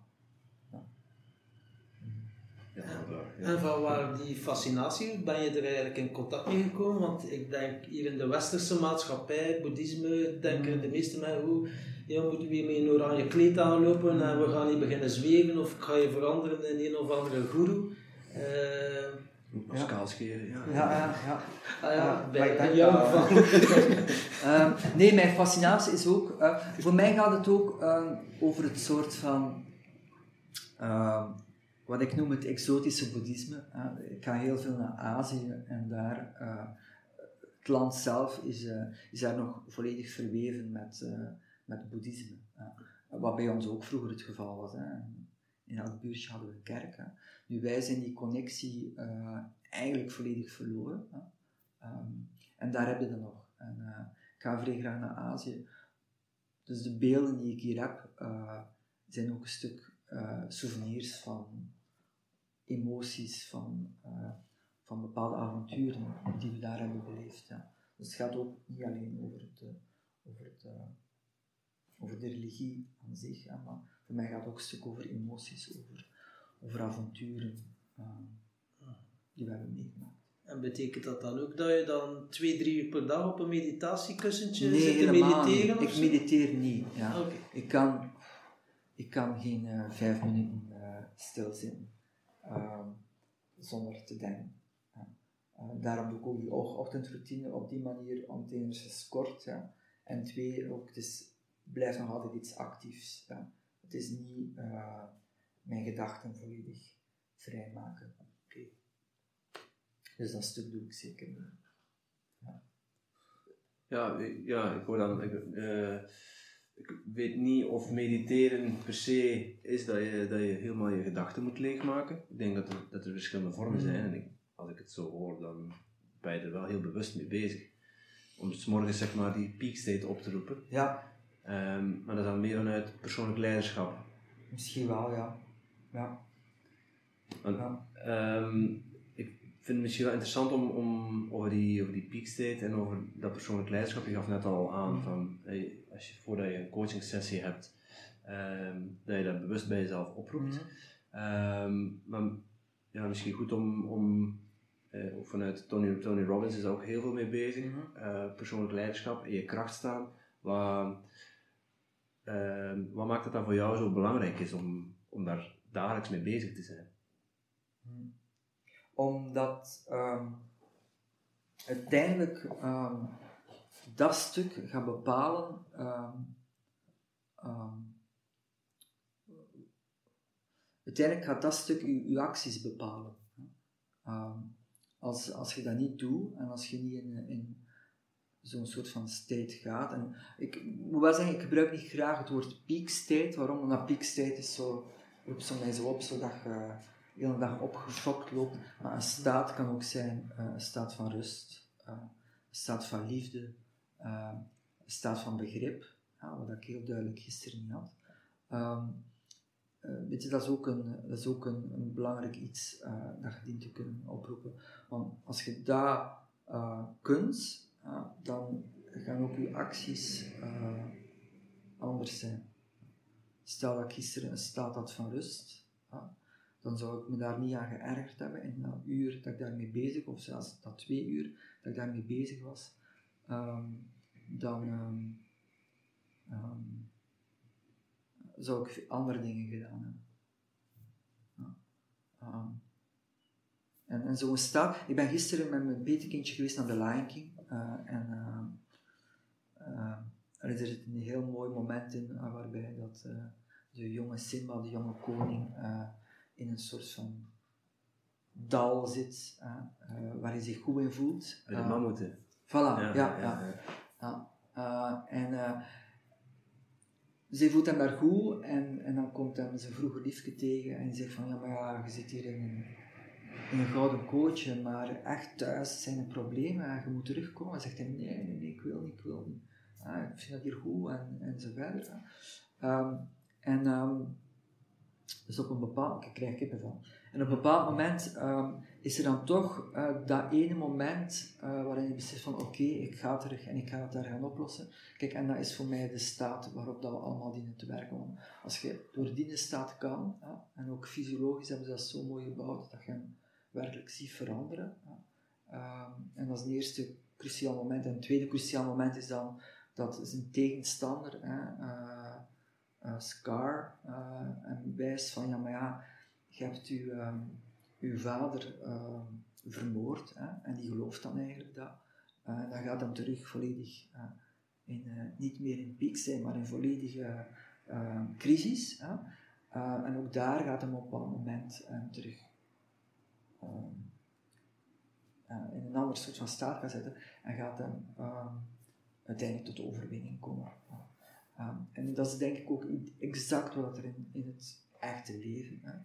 En van waar die fascinatie, ben je er eigenlijk in contact mee gekomen? Want ik denk hier in de westerse maatschappij, boeddhisme, denken de meeste mensen, hoe ja, moeten we met een oranje kleed aanlopen en we gaan niet beginnen zweven of ga je veranderen in een of andere guru? Uh,
ja. Skaalscheren, ja.
Ja, ja, ja.
Ah, ja, bij, bij jou van. [LAUGHS]
um, nee, mijn fascinatie is ook, uh, voor mij gaat het ook um, over het soort van uh, wat ik noem het exotische boeddhisme. ik ga heel veel naar Azië en daar, uh, het land zelf is, uh, is daar nog volledig verweven met, uh, met boeddhisme. wat bij ons ook vroeger het geval was. Hè. In elk buurtje hadden we een kerk. Hè. Nu, wij zijn die connectie eigenlijk volledig verloren. Um, en daar heb je dan nog. En, ik ga vrij naar Azië. Dus de beelden die ik hier heb, zijn ook een stuk souvenirs van emoties, van, van bepaalde avonturen die we daar hebben beleefd. Dus het gaat ook niet alleen over, het, over, het, over de religie aan zich, maar voor mij gaat het ook een stuk over emoties, over, over avonturen die we hebben meegemaakt.
En betekent dat dan ook dat je dan twee, drie uur per dag op een meditatiekussentje
nee,
zit te mediteren?
Niet. Ik mediteer niet. Ja.
Okay.
Ik, kan, ik kan geen vijf minuten stilzitten. Um, zonder te denken. Uh, daarom doe ik ook die ochtendroutine op die manier, om enerzijds kort, ja. en twee, ook, het is, blijft nog altijd iets actiefs. Ja. Het is niet uh, mijn gedachten volledig vrijmaken. Okay. Dus dat stuk doe ik zeker. Ja,
ja, ja ik hoor dan... Ik, uh, ik weet niet of mediteren per se is dat je, dat je helemaal je gedachten moet leegmaken. Ik denk dat er, dat er verschillende vormen zijn. En ik, als ik het zo hoor, dan ben je er wel heel bewust mee bezig. Om s morgens zeg maar die peak state op te roepen.
Ja.
Um, maar dat is dan meer vanuit persoonlijk leiderschap.
Misschien wel, ja. Ja.
Want. Um, ik vind het misschien wel interessant om, om over, die, over die peak state en over dat persoonlijk leiderschap. Je gaf net al aan mm. van hey, als je, voordat je een coaching sessie hebt, um, dat je dat bewust bij jezelf oproept. Mm. Um, maar ja, misschien goed om, om uh, vanuit Tony, Tony Robbins is er ook heel veel mee bezig. Mm -hmm. uh, persoonlijk leiderschap, in je kracht staan. Wat, uh, wat maakt het dan voor jou zo belangrijk is om, om daar dagelijks mee bezig te zijn?
Mm. Omdat um, uiteindelijk dat stuk gaat bepalen um, uiteindelijk gaat dat stuk uw, acties bepalen. Als, als je dat niet doet en als je niet in, in zo'n soort van state gaat. En ik moet wel zeggen, ik gebruik niet graag het woord peak. Waarom? Omdat peak is zo, mij zo op, zodat je de hele dag opgeschokt loopt. Maar een staat kan ook zijn uh, een staat van rust, uh, een staat van liefde, uh, staat van begrip, wat ik heel duidelijk gisteren niet had. Uh, weet je, dat is ook een, dat is ook een, een belangrijk iets dat je dient te kunnen oproepen. Want als je dat kunt, dan gaan ook je acties anders zijn. Stel dat ik gisteren een staat had van rust, dan zou ik me daar niet aan geërgerd hebben in dat uur dat ik daarmee bezig, of zelfs dat twee uur dat ik daarmee bezig was um, dan um, um, zou ik andere dingen gedaan hebben. Ja. en, en zo'n staat. Ik ben gisteren met mijn petekindje geweest naar de Lion. Uh, en uh, er is er een heel mooi moment in uh, waarbij dat, uh, de jonge Simba, de jonge koning, in een soort van dal zit, waar hij zich goed in voelt.
Bij de mammoeten.
Voilà, ja. ja, ja, ja. En ze voelt hem daar goed en, en dan komt hem zijn vroege liefje tegen en zegt van ja, maar ja, je zit hier in een, in een gouden kootje, maar echt thuis zijn er problemen en je moet terugkomen. En zegt hij nee, nee, nee, ik wil niet, ik wil niet. Uh, ik vind dat hier goed en, en zo verder. Um, en um, dus op een bepaald, ik krijg kippen van. En op een bepaald moment um, is er dan toch uh, dat ene moment uh, waarin je beseft van oké, ik ga terug en ik ga het daar gaan oplossen. Kijk, en dat is voor mij de staat waarop dat we allemaal dienen te werken. Want als je door die staat kan, ja, en ook fysiologisch hebben ze dat zo mooi gebouwd, dat je hem werkelijk ziet veranderen. Ja. Um, en dat is het eerste cruciaal moment. En het tweede cruciaal moment is dan dat zijn tegenstander, hè, uh, Scar, en wijst van ja, maar ja, je hebt um, uw vader uh, vermoord hè, en die gelooft dan eigenlijk dat. Uh, dan gaat hem terug volledig in, niet meer in piek zijn, maar in volledige crisis. Hè. en ook daar gaat hem op een moment terug in een ander soort van staat gaan zetten en gaat hem uiteindelijk tot overwinning komen. Um, en dat is denk ik ook exact wat er in, in het echte leven. Hè.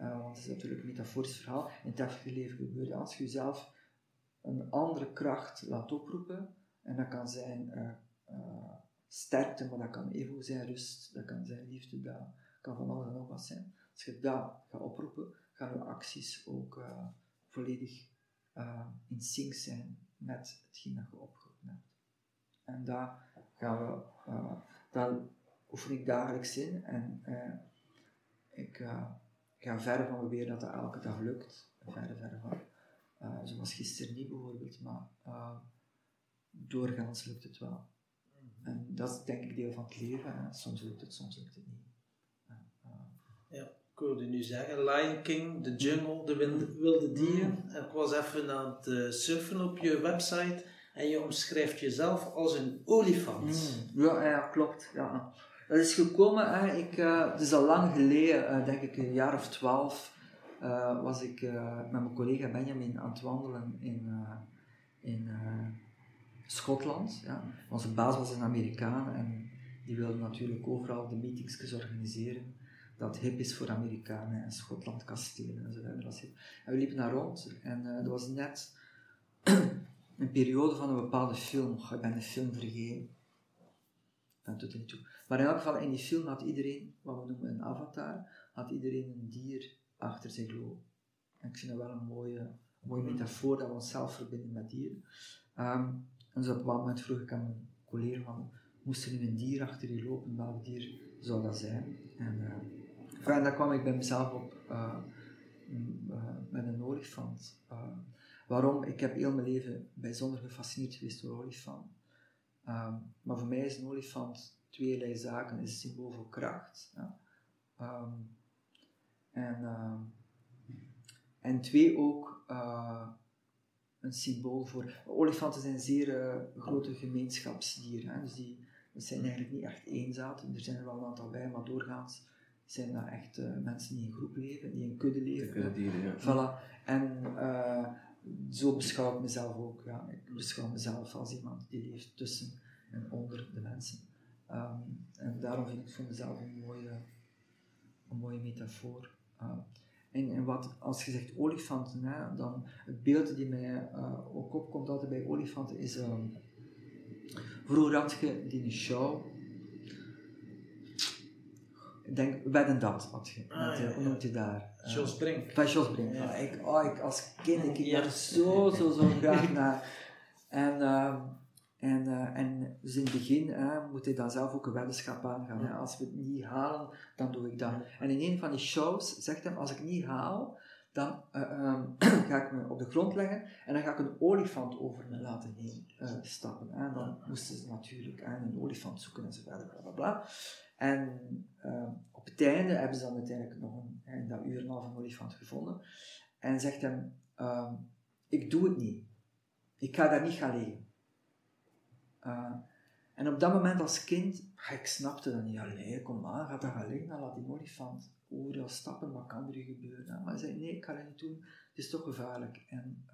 Uh, want het is natuurlijk een metaforisch verhaal. In het echte leven gebeurt als je jezelf een andere kracht laat oproepen. En dat kan zijn uh, uh, sterkte, maar dat kan even zijn rust, dat kan zijn liefde, dat kan van alles en nog wat zijn. Als je dat gaat oproepen, gaan je acties ook volledig in sync zijn met hetgeen dat je opgeroepen hebt. En daar gaan we, dat oefen ik dagelijks in. En ik ik ga verder van proberen dat dat elke dag lukt. Verder, verder van. Zoals gisteren niet bijvoorbeeld, maar doorgaans lukt het wel. En dat is denk ik deel van het leven. Hè. Soms lukt het, soms lukt het niet.
ja, cool. hoorde nu zeggen, Lion King, The Jungle, De Wilde, Dieren. En ik was even aan het eh, surfen op je website en je omschrijft jezelf als een olifant.
Ja, ja, klopt. Ja. Dat is gekomen, hè. Ik, eh, het is al lang geleden, eh, denk ik een jaar of twaalf, eh, was ik met mijn collega Benjamin aan het wandelen in, in Schotland. Ja. Onze baas was een Amerikaan en die wilde natuurlijk overal de meetingsjes organiseren. Dat hip is voor Amerikanen en Schotland kastelen en zo verder. En we liepen daar rond en dat was net een periode van een bepaalde film. Ik ben de film vergeten. Doet er niet toe. Maar in elk geval, in die film had iedereen, wat we noemen een avatar, had iedereen een dier achter zich lopen. En ik vind dat wel een mooie, mooie metafoor dat we onszelf verbinden met dieren. Ehm, en dus op een bepaald moment vroeg ik aan mijn collega van, moest er nu een dier achter je lopen, welk dier zou dat zijn? En, uh, enfin, en daar kwam ik bij mezelf op uh, m, uh, met een olifant. Waarom? Ik heb heel mijn leven bijzonder gefascineerd geweest door olifanten. Um, maar voor mij is een olifant tweeërlei zaken. Is een symbool voor kracht. Ja. Um, en, uh, en twee ook uh, een symbool voor. Olifanten zijn zeer uh, grote gemeenschapsdieren. Hè? Dus die dat zijn eigenlijk niet echt eenzaten. Er zijn er wel een aantal bij, maar doorgaans zijn dat echt uh, mensen die in groep leven, die in kudde leven.
Kudde dieren, ja.
Voilà. En zo beschouw ik mezelf ook. Ja. Ik beschouw mezelf als iemand die leeft tussen en onder de mensen. Um, en daarom vind ik het voor mezelf een mooie, een mooie metafoor. Uh, en, en wat, als je zegt olifanten, hè, dan het beeld die mij uh, ook opkomt altijd bij olifanten is. Um, vroeger had je die een show. Ik denk, wedden dat had je.
Ah, ja,
hoe noemt je daar?
Uh, Jos Brink.
Van Jos Brink. Ja. Ik, oh, ik, als kind, ik keek daar zo, zo, zo graag naar. En, uh, en, uh, en dus in het begin uh, moet hij dan zelf ook een weddenschap aangaan. Hè. Als we het niet halen, dan doe ik dat. En in een van die shows zegt hij, als ik niet haal, dan um, [CLEARS THROAT] ga ik me op de grond leggen en dan ga ik een olifant over me laten heen stappen. En dan moesten ze natuurlijk een olifant zoeken en zo verder, bla bla bla. En uh, op het einde hebben ze dan uiteindelijk nog een, dat uur en half een olifant gevonden. En zegt hem, uh, ik doe het niet. Ik ga daar niet gaan liggen. Uh, en op dat moment als kind, ik snapte dat niet. Allee, kom maar, ga daar gaan liggen, dan laat die olifant over jou stappen, wat kan er gebeuren? Maar hij zei, nee, ik ga dat niet doen, het is toch gevaarlijk. En,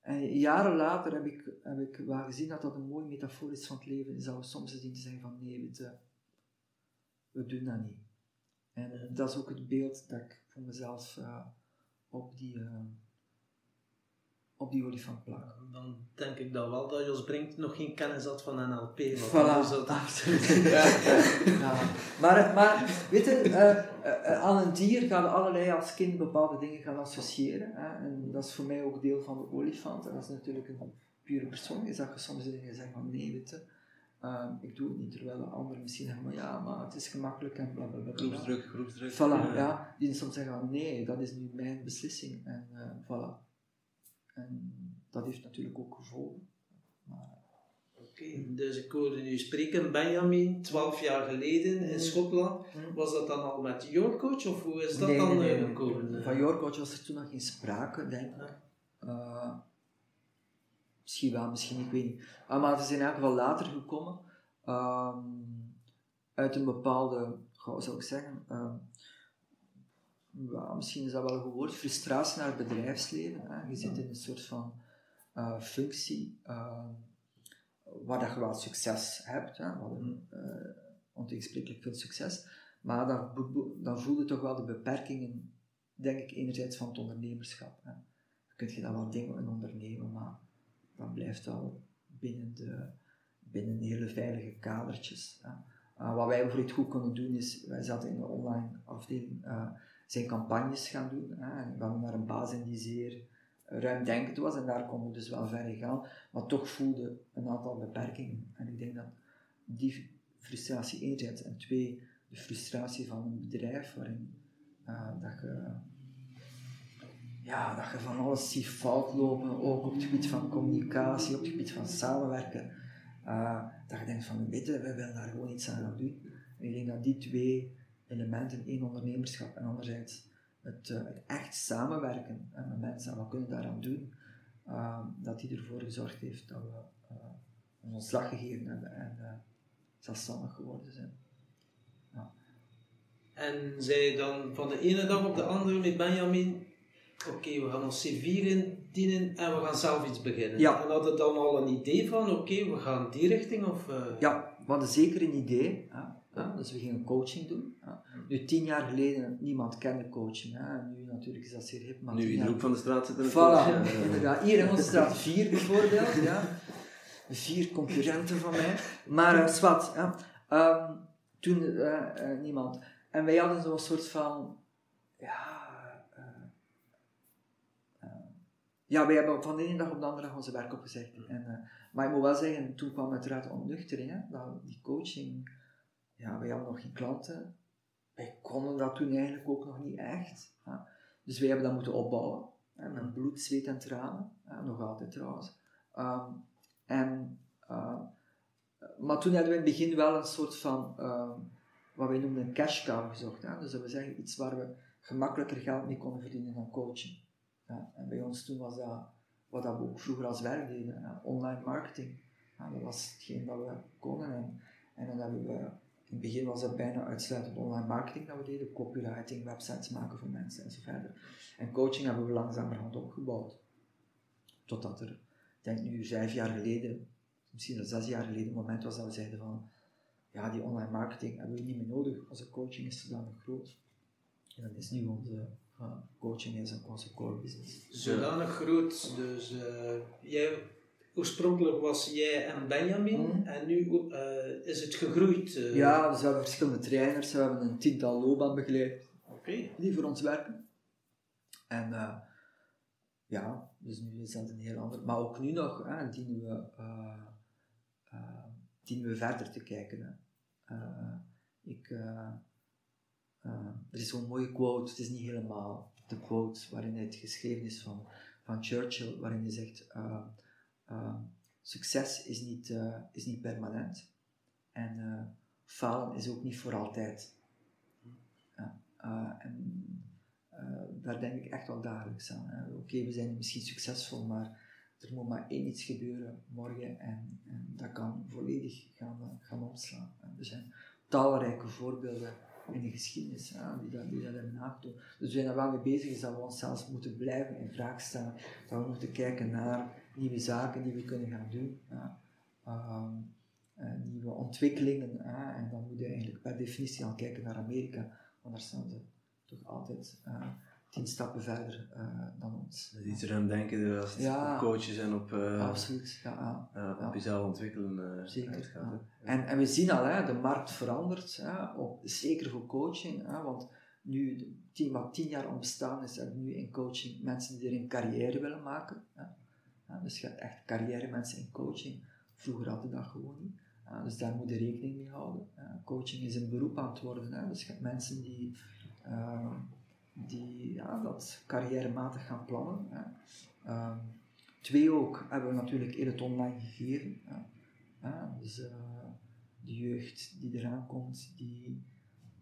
en jaren later heb ik, heb ik wel gezien dat dat een mooie metafoor is van het leven. Is dat we soms eens te zeggen van, nee, je, we doen dat niet. En dat is ook het beeld dat ik voor mezelf uh, op die, uh, op die olifant plak.
Dan denk ik dat wel dat Jos Brink nog geen kennis had van NLP.
Voilà, dat... absoluut. [LAUGHS] ja. ja. Maar, maar weet je, uh, aan een dier gaan allerlei als kind bepaalde dingen gaan associëren. Hè? En dat is voor mij ook deel van de olifant. En dat is natuurlijk een pure persoon. Is dat je soms dingen zegt van nee, weet je. Uh, ik doe het niet, terwijl de anderen misschien zeggen, maar ja, maar het is gemakkelijk en bla bla bla.
Groepsdruk, groepsdruk.
Voilà, ja. ja. Die soms zeggen van nee, dat is nu mijn beslissing en uh, voilà. En dat heeft natuurlijk ook gevolgen. Maar...
Oké, okay, dus ik hoorde u spreken, Benjamin, 12 jaar geleden in Schotland. Mm. Was dat dan al met your coach of hoe is dat
nee,
dan
nee, nee,
gekomen?
Van your coach was er toen nog geen sprake, denk ik. Uh, Misschien wel, misschien ik weet niet. Maar we zijn eigenlijk wel later gekomen um, uit een bepaalde, hoe zou ik zeggen, um, ja, misschien is dat wel een woord, frustratie naar het bedrijfsleven. Hè. Je zit in een soort van uh, functie uh, waar dat je wel succes hebt, hè. we hadden uh, ontegensprekelijk veel succes, maar dan, dan voel je toch wel de beperkingen, denk ik, enerzijds van het ondernemerschap. Hè. Je kunt je dan wel dingen ondernemen, maar blijft wel binnen, de, binnen hele veilige kadertjes. Uh, wat wij bijvoorbeeld goed konden doen is, wij zaten in de online afdeling, uh, zijn campagnes gaan doen. We hadden naar een baas in die zeer ruimdenkend was en daar konden we dus wel verder gaan, maar toch voelde een aantal beperkingen. En ik denk dat die frustratie enerzijds en twee, de frustratie van een bedrijf waarin uh, dat je ja, dat je van alles ziet fout lopen, ook op het gebied van communicatie, op het gebied van samenwerken. Uh, dat je denkt van, weet je, we willen daar gewoon iets aan gaan doen. En ik denk dat die twee elementen. één ondernemerschap en anderzijds het, eh, het echt samenwerken hè, met mensen en wat kunnen we daaraan doen. Ehm, dat die ervoor gezorgd heeft dat we uh, ons ontslag gegeven hebben en uh, zelfstandig geworden zijn. Ja.
En zij dan van de ene dag op de andere met Benjamin, oké, we gaan ons CV indienen en we gaan zelf iets beginnen.
Ja.
En hadden dan al een idee van, oké, we gaan die richting of... Uh...
Ja, we hadden zeker een idee. Hè? Ja, dus we gingen coaching doen. Ja. Nu, tien jaar geleden, niemand kende coaching. Hè. Nu natuurlijk is dat zeer hip. Maar
nu in de hoek van de straat zit er een
voilà.
Ja. [LAUGHS]
Ja, hier in onze straat vier bijvoorbeeld. Ja. Vier concurrenten van mij. Maar uh, zwart. Ja. Um, toen uh, uh, niemand. En wij hadden zo'n soort van... Ja... ja, wij hebben van de ene dag op de andere dag onze werk opgezegd. En, maar ik moet wel zeggen, toen kwam uiteraard ontnuchtering. Hè, dat die coaching ja, wij hadden nog geen klanten. Wij konden dat toen eigenlijk ook nog niet echt. Ja. Dus wij hebben dat moeten opbouwen. Hè, met bloed, zweet en tranen. Nog altijd trouwens. Um, en, uh, maar toen hadden we in het begin wel een soort van, uh, wat wij noemen een cash cow gezocht. Hè. Dus dat we zeggen, iets waar we gemakkelijker geld mee konden verdienen dan coaching. En bij ons toen was dat wat we ook vroeger als werk deden, online marketing. Dat was hetgeen dat we konden. En, en dan hebben we in het begin was dat bijna uitsluitend online marketing dat we deden, copywriting, websites maken voor mensen en zo verder. En coaching hebben we langzamerhand opgebouwd. Totdat er, ik denk nu vijf jaar geleden, misschien al zes jaar geleden, een moment was dat we zeiden van, ja, die online marketing hebben we niet meer nodig, onze coaching is zodanig groot. En dat is nu onze uh, coaching is onze core business.
Zodanig groot, dus uh, jij oorspronkelijk was jij en Benjamin mm. en nu uh, is het gegroeid. Uh.
Ja, dus we hebben verschillende trainers, we hebben een tiental loopbaanbegeleiders
okay.
die voor ons werken. En uh, ja, dus nu is dat een heel ander. Maar ook nu nog hè, dienen, we, dienen we verder te kijken. Hè. ik, er is zo'n mooie quote, het is niet helemaal de quote waarin het geschreven is van, van Churchill, waarin hij zegt. Uh, succes is niet, is niet permanent en falen is ook niet voor altijd. En daar denk ik echt wel dagelijks aan. Oké, we zijn misschien succesvol, maar er moet maar één iets gebeuren morgen en, en dat kan volledig gaan, gaan omslaan. Er zijn talrijke voorbeelden in de geschiedenis die, dat, die dat hebben nagedaan. Dus we zijn er wel mee bezig, is dat we onszelf moeten blijven in vraag stellen, dat we moeten kijken naar nieuwe zaken die we kunnen gaan doen, ja. um, uh, nieuwe ontwikkelingen. En dan moet je eigenlijk per definitie al kijken naar Amerika, want daar staan ze toch altijd tien stappen verder uh, dan ons.
Dus iets erom denken als het
ja,
op coaches en op,
absoluut, ja,
ja, op jezelf ontwikkelen
Zeker,
uitgaat.
En, en we zien al, hè, de markt verandert, hè, op, zeker voor coaching, hè, want nu, tien, wat tien jaar ontstaan is, hebben nu in coaching mensen die er een carrière willen maken. Hè. Ja, dus je hebt echt carrière mensen in coaching. Vroeger had je dat gewoon niet. Dus daar moet je rekening mee houden. Coaching is een beroep aan het worden. Hè. Dus je hebt mensen die, uh, die ja, dat carrièrematig gaan plannen. Hè. Um, twee ook hebben we natuurlijk in het online gegeven. Ja. dus uh, de jeugd die eraan komt, die,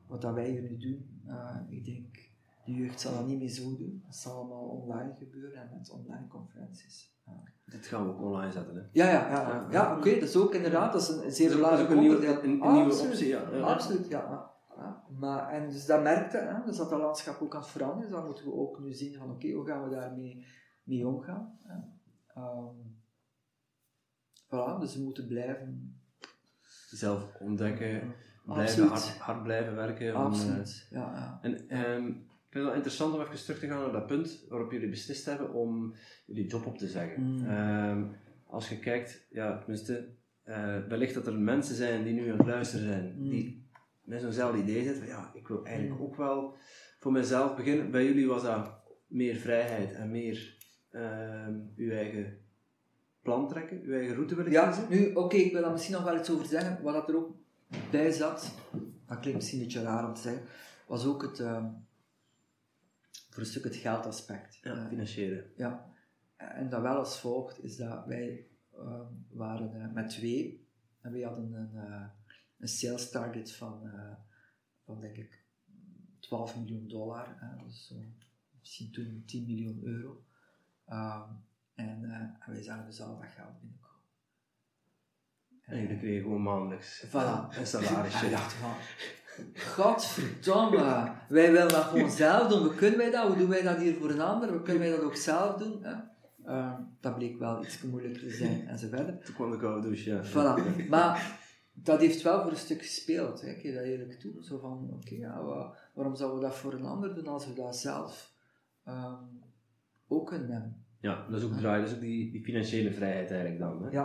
wat dat wij hier nu doen, uh, ik denk de jeugd zal dat niet meer zo doen. Het zal allemaal online gebeuren en met online conferenties.
Dit gaan we ook online zetten, hè?
Ja, ja, ja. ja. ja oké, okay, dat is ook inderdaad, dat is een zeer belangrijk
een nieuwe, een, een nieuwe optie, ja.
Absoluut, ja. Ja. Maar, en dus dat merkte, hè, dus dat dat landschap ook aan het veranderen is, dan moeten we ook nu zien van, oké, okay, hoe gaan we daarmee mee omgaan? Um, voilà, dus we moeten blijven...
Zelf ontdekken, blijven hard, hard, blijven werken.
Absoluut, om, uh, ja, ja.
En um, ik vind het wel interessant om even terug te gaan naar dat punt waarop jullie beslist hebben om jullie job op te zeggen.
Mm.
Um, als je kijkt, ja, tenminste, uh, wellicht dat er mensen zijn die nu aan het luisteren zijn,
mm.
die met zo'nzelfde idee zitten, van, ja, ik wil eigenlijk ook wel voor mezelf beginnen. Bij jullie was dat meer vrijheid en meer um, uw eigen plan trekken, uw eigen route willen
ja,
kiezen.
nu, oké, okay, ik wil daar misschien nog wel iets over zeggen. Wat er ook bij zat, dat klinkt misschien een beetje raar om te zeggen, was ook het, uh, voor een stuk het geldaspect.
Ja, uh, financiële.
Ja, en dat wel als volgt, is dat wij uh, waren uh, met twee en wij hadden een, uh, een sales target van, van denk ik 12 miljoen dollar, hè, dus zo, misschien toen 10 miljoen euro. Ehm, en, uh, en wij zagen dus al dat geld binnenkomen.
En jullie kregen gewoon maandelijks
Voilà.
een salarisje.
En ik dacht van, godverdomme, wij willen dat gewoon zelf doen. Hoe kunnen wij dat? Hoe doen wij dat hier voor een ander? Hoe kunnen wij dat ook zelf doen? Hè? Ehm, dat bleek wel iets moeilijker te zijn en zo verder.
Toen kwam de koude douche, ja.
Voilà. Maar dat heeft wel voor een stuk gespeeld. Hè. Ik geef dat eerlijk toe. Zo van, oké, ja, wa- waarom zouden we dat voor een ander doen als we dat zelf ehm, ook kunnen hebben?
Ja, dat is ook draai, dat is ook die, die financiële vrijheid eigenlijk dan. Hè?
Ja,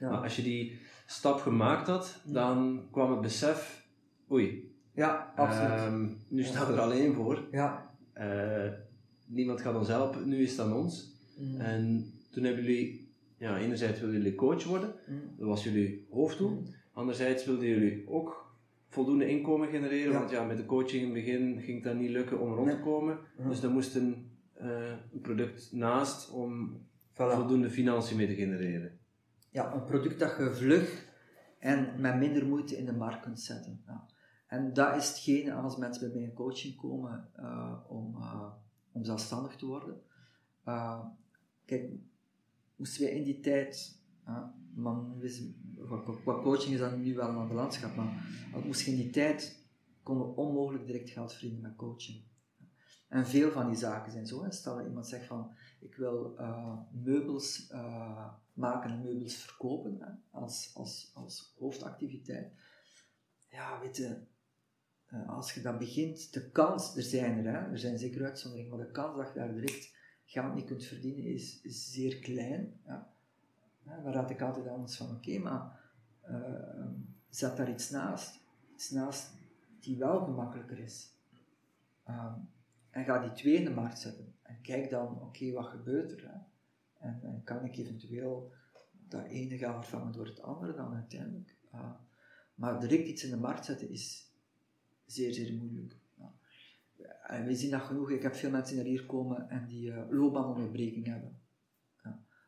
Maar
ja,
als je die stap gemaakt had, dan kwam het besef, oei,
ja absoluut.
ehm, nu staan we er alleen voor.
ja.
Eh, niemand gaat ons helpen, nu is het aan ons.
Mm.
En toen hebben jullie, ja, enerzijds wilden jullie coach worden,
Mm.
dat was jullie hoofddoel. Anderzijds wilden jullie ook voldoende inkomen genereren,
Ja.
want ja, met de coaching in het begin ging dat niet lukken om rond te komen. Dus er moest een, eh, een product naast om
Voilà.
voldoende financiën mee te genereren.
Ja, een product dat je vlug en met minder moeite in de markt kunt zetten. Ja. En dat is hetgene als mensen bij mij in coaching komen eh, om, eh, om zelfstandig te worden. Kijk, moesten wij in die tijd, man, wist, qua, coaching is dat nu wel een landschap, maar je in die tijd, konden we onmogelijk direct geld verdienen met coaching. En veel van die zaken zijn zo. Stel dat iemand zegt van, ik wil eh, meubels eh, maken en meubels verkopen hè, als, als, als hoofdactiviteit. Ja, weet je, eh, als je dat begint, de kans, er zijn er, hè, er zijn zeker uitzonderingen, maar de kans dat je daar direct geld mee kunt verdienen is, is zeer klein. Ja. Ja, dan raad ik altijd anders van, oké, maar eh, zet daar iets naast, iets naast die wel gemakkelijker is. Ehm, en ga die twee in de markt zetten. En kijk dan, oké, wat gebeurt er? En, kan ik eventueel dat ene gaan vervangen door het andere dan uiteindelijk? Uh, maar direct iets in de markt zetten is zeer, zeer moeilijk. Ja. En we zien dat genoeg. Ik heb veel mensen die hier komen en die uh, loopbaanonderbreking hebben.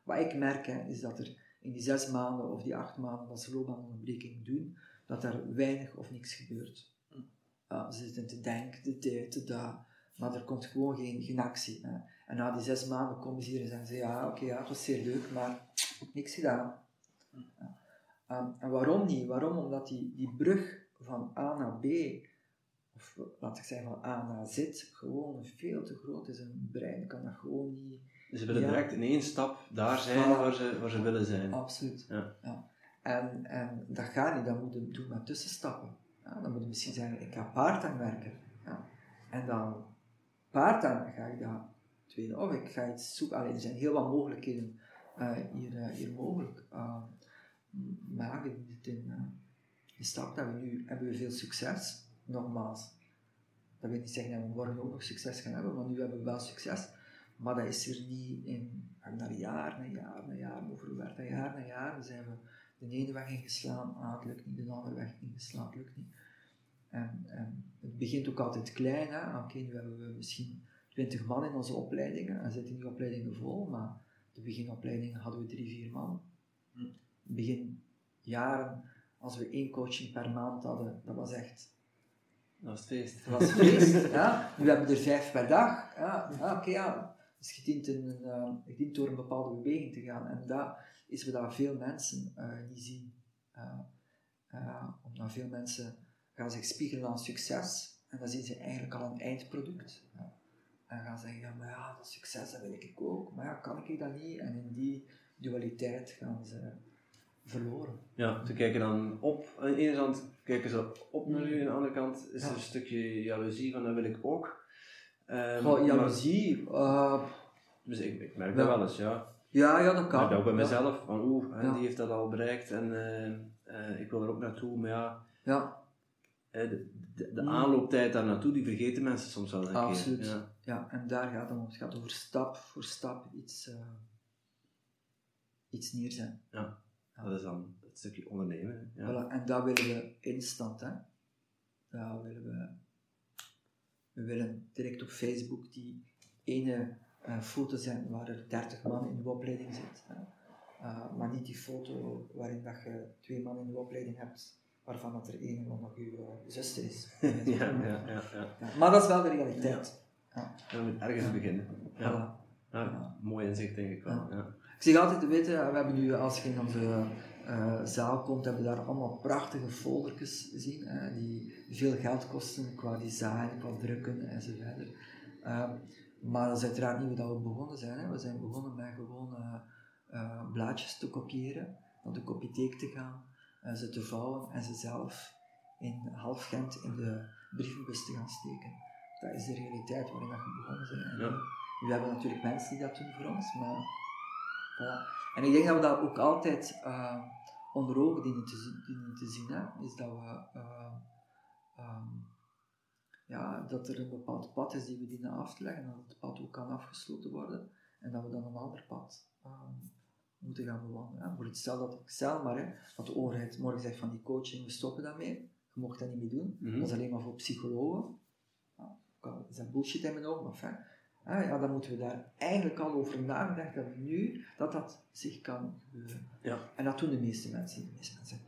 Wat ik merk hè, is dat er in die zes maanden of die acht maanden dat ze loopbaanonderbreking doen, dat er weinig of niks gebeurt. Ze zitten te denken, te dit, te dat, maar er komt gewoon geen, geen actie. En na die zes maanden komen ze hier en zeggen ze, ja, oké, ja, het was zeer leuk, maar niks gedaan. Um, en waarom niet? Waarom? Omdat die, die brug van A naar B, of laat ik zeggen van A naar Z, gewoon veel te groot is. Een brein kan dat gewoon niet...
Ze willen ja. direct in één stap daar zijn voilà. waar, ze, waar ze willen zijn.
Absoluut.
Ja.
ja. En, en dat gaat niet, dat moet je doen met tussenstappen. Ja, dan moet je misschien zeggen, ik ga part-time werken. Ja. En dan part-time ga ik dat tweede, of ik ga iets zoeken. Allee, er zijn heel wat mogelijkheden uh, hier, uh, hier mogelijk. Uh, maar in, in de stap dat we nu hebben we veel succes, nogmaals. Dat wil niet zeggen dat we morgen ook nog succes gaan hebben, want nu hebben we wel succes. Maar dat is er niet in, naar jaar na jaar na jaar overgewerkt. Na jaar na jaar zijn we de ene weg ingeslaan, ah, het lukt niet, de andere weg ingeslaan, het lukt niet. En, en het begint ook altijd klein. Oké, okay, nu hebben we misschien 20 man in onze opleidingen en zitten die opleidingen vol, maar de beginopleidingen hadden we drie, vier man. Begin jaren, als we één coaching per maand hadden, dat was echt...
Dat was feest.
Dat was feest, [LAUGHS] ja. Nu hebben we er vijf per dag. Ja, ja oké, okay, ja. Dus je dient, een, uh, je dient door een bepaalde beweging te gaan. En dat is wat veel mensen uh, niet zien. Uh, omdat veel mensen gaan zich spiegelen aan succes. En dan zien ze eigenlijk al een eindproduct. Ja. En gaan zeggen, ja, maar ja, dat succes, dat wil ik ook. Maar ja, kan ik dat niet? En in die dualiteit gaan ze verloren.
Ja, ze kijken dan op. Aan de ene kant kijken ze op naar u, aan de andere kant is ja. er een stukje jaloezie van, dat wil ik ook.
Um, Goh, jaloezie? Maar, uh,
dus ik, ik merk ja. dat wel eens, ja.
Ja, ja, dat kan.
Ik merk ook bij mezelf, van oeh, ja. die heeft dat al bereikt en uh, uh, ik wil er ook naartoe, maar ja...
Ja.
De, de, de aanlooptijd daar naartoe, die vergeten mensen soms wel een
Absoluut.
keer.
Ja. ja, en daar gaat het om. Het gaat over stap voor stap iets, uh, iets neerzetten.
Ja. ja, dat is dan het stukje ondernemen. Ja.
Voilà. En dat willen we instant. Hè. Dat willen we... We willen direct op Facebook die ene uh, foto zijn waar er 30 man in de opleiding zit. Uh, maar niet die foto waarin dat je twee man in de opleiding hebt waarvan dat er één nog uw uh, zuster is. [LAUGHS]
ja, ja, ja, ja.
Maar dat is wel de realiteit. Ja.
Je moet ergens beginnen. Ja. Mooi inzicht denk ik wel.
Ik zeg altijd, weet je, we hebben nu, als je in onze eh, zaal komt, hebben we daar allemaal prachtige foldertjes zien, hè, die veel geld kosten qua design, qua drukken enzovoort. Uh, maar dat is uiteraard niet hoe dat we begonnen zijn. Hè. We zijn begonnen met gewoon eh, eh, blaadjes te kopiëren, naar de kopietheek te gaan, eh, ze te vouwen en ze zelf in half Gent in de brievenbus te gaan steken. Dat is de realiteit waarin we begonnen zijn.
Ja.
We hebben natuurlijk mensen die dat doen voor ons, maar Voilà. En ik denk dat we dat ook altijd uh, onder ogen dienen te, zien- dienen te zien. Hè? Is dat, we, uh, um, ja, dat er een bepaald pad is die we dienen af te leggen, dat het pad ook kan afgesloten worden en dat we dan een ander pad um, moeten gaan bewandelen. Hè? Voor het stel dat ik stel maar, hè, dat de overheid morgen zegt van die coaching, we stoppen daarmee, je mocht dat niet meer doen,
Mhm.
dat is alleen maar voor psychologen. Al is dat bullshit in mijn ogen, maar fijn. Ah, ja, dan moeten we daar eigenlijk al over nagedacht hebben nu dat dat zich kan gebeuren.
Ja.
En dat doen de meeste mensen. De meeste mensen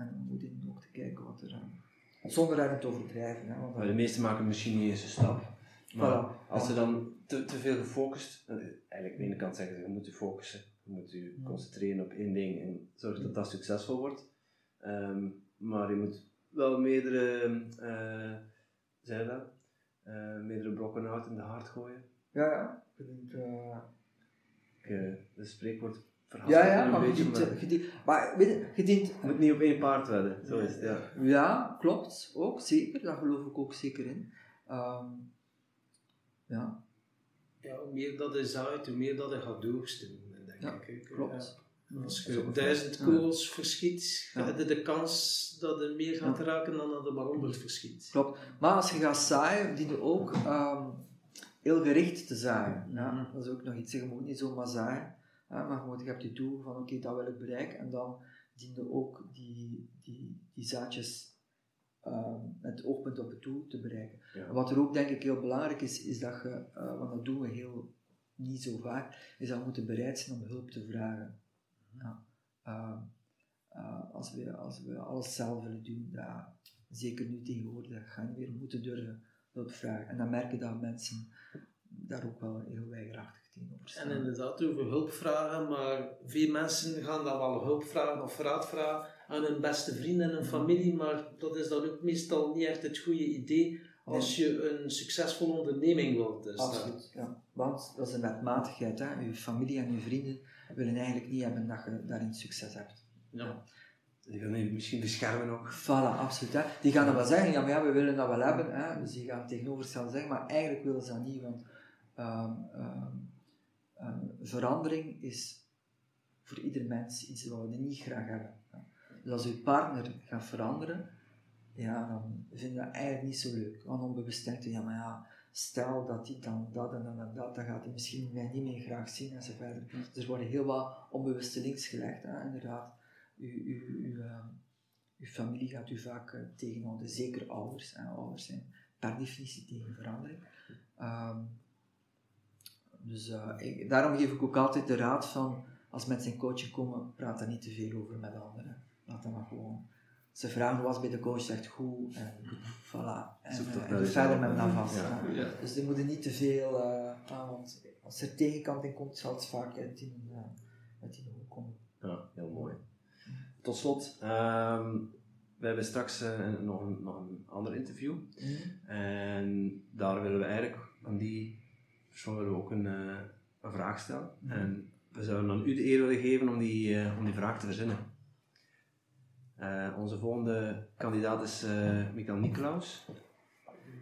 en dan moet je ook te kijken wat er aan. Zonder daarin te overdrijven. Hè, want
de
dan,
meesten maken misschien niet eens een stap. Maar
Voilà.
als ze dan te, te veel gefocust, eh, eigenlijk aan de ene kant zeggen ze, je moet je focussen, je moet je
Ja.
concentreren op één ding en zorgen dat dat succesvol wordt. Ehm, maar je moet wel meerdere, eh zei je dat? Eh, meerdere brokken hout in de hart gooien.
ja, ja. Je dient, eh,
Ik, eh, de spreekwoord verhaal
ja, ja,
een
maar je
beetje,
dient,
maar
je maar weet je, je
je moet niet op één paard wedden, zo is het, ja.
Ja, klopt. Ook, zeker. Daar geloof ik ook zeker in. Ehm, ja,
Ja, hoe meer dat is uit, hoe meer dat hij gaat doorsturen, denk
Ja,
ik.
klopt.
Ja. Als je duizend
Ja.
kogels verschiet,
Ja.
heb je de kans dat er meer gaat raken dan dat maar honderd verschiet.
Klopt. Maar als je gaat zaaien, dien je ook ehm, heel gericht te zaaien. Ja,
Mhm.
dat is ook nog iets. Je moet niet zomaar zaaien. hè, maar je, moet, je hebt je doel van oké, dat wil ik bereiken. En dan dien je ook die, die, die zaadjes ehm, met het oogpunt op het doel te bereiken. Wat er ook denk ik heel belangrijk is, is dat je, eh, want dat doen we heel niet zo vaak, is dat we moeten bereid zijn om hulp te vragen. Ja. Ehm, eh, als, we, als we alles zelf willen doen, ja, zeker nu tegenwoordig, gaan we weer moeten durven hulp vragen. En dan merk je dat mensen daar ook wel heel weigerachtig tegenover staan.
En inderdaad, over hulp vragen, maar veel mensen gaan dan wel hulp vragen of raad vragen aan hun beste vrienden en hun familie, maar dat is dan ook meestal niet echt het goede idee als je een succesvolle onderneming wilt. Dus,
Absoluut, ja. Want dat is een wetmatigheid. Hè. Je familie en je vrienden willen eigenlijk niet hebben dat je daarin succes hebt.
Ja.
Die gaan je misschien beschermen ook.
Voilà, absoluut. Hè. Die gaan dan wel zeggen, ja, maar ja, we willen dat wel hebben. Hè. Dus die gaan tegenovergesteld zeggen, maar eigenlijk willen ze dat niet. Want ehm, ehm, ehm, verandering is voor ieder mens iets wat we niet graag hebben. hè. Dus als je partner gaat veranderen, ja, dan vind je dat eigenlijk niet zo leuk. Want onbewust denkt je, ja, maar ja, stel dat hij dan dat en dan en dat, dan gaat hij misschien mij niet meer graag zien en zo verder. Dus er worden heel wat onbewuste links gelegd, hè, inderdaad. U, u, u, ehm, uw familie gaat u vaak eh, tegenhouden, zeker ouders. Hè. Ouders zijn per definitie tegen verandering. Ehm, dus eh, ik- daarom geef ik ook altijd de raad van, als mensen in coaching komen, praat daar niet te veel over met anderen. Laat dat maar gewoon. Ze vragen hoe was bij de coach, zegt goed en voilà. En, eh,
jezelf,
verder met dat vast.
Ja.
Dus er moeten niet te veel eh, aan, want als er tegenkant in komt, zal het vaak uit die, uh, uit die hoek komen.
Ja, heel mooi. Tot slot, ehm, we hebben straks eh, nog, een, nog een ander interview. En daar willen we eigenlijk aan die persoon willen we ook een, eh, een vraag stellen.
Mhm.
En we zouden aan u de eer willen geven om die, eh, om die vraag te verzinnen. Eh, onze volgende kandidaat is eh Michael Nicolaus.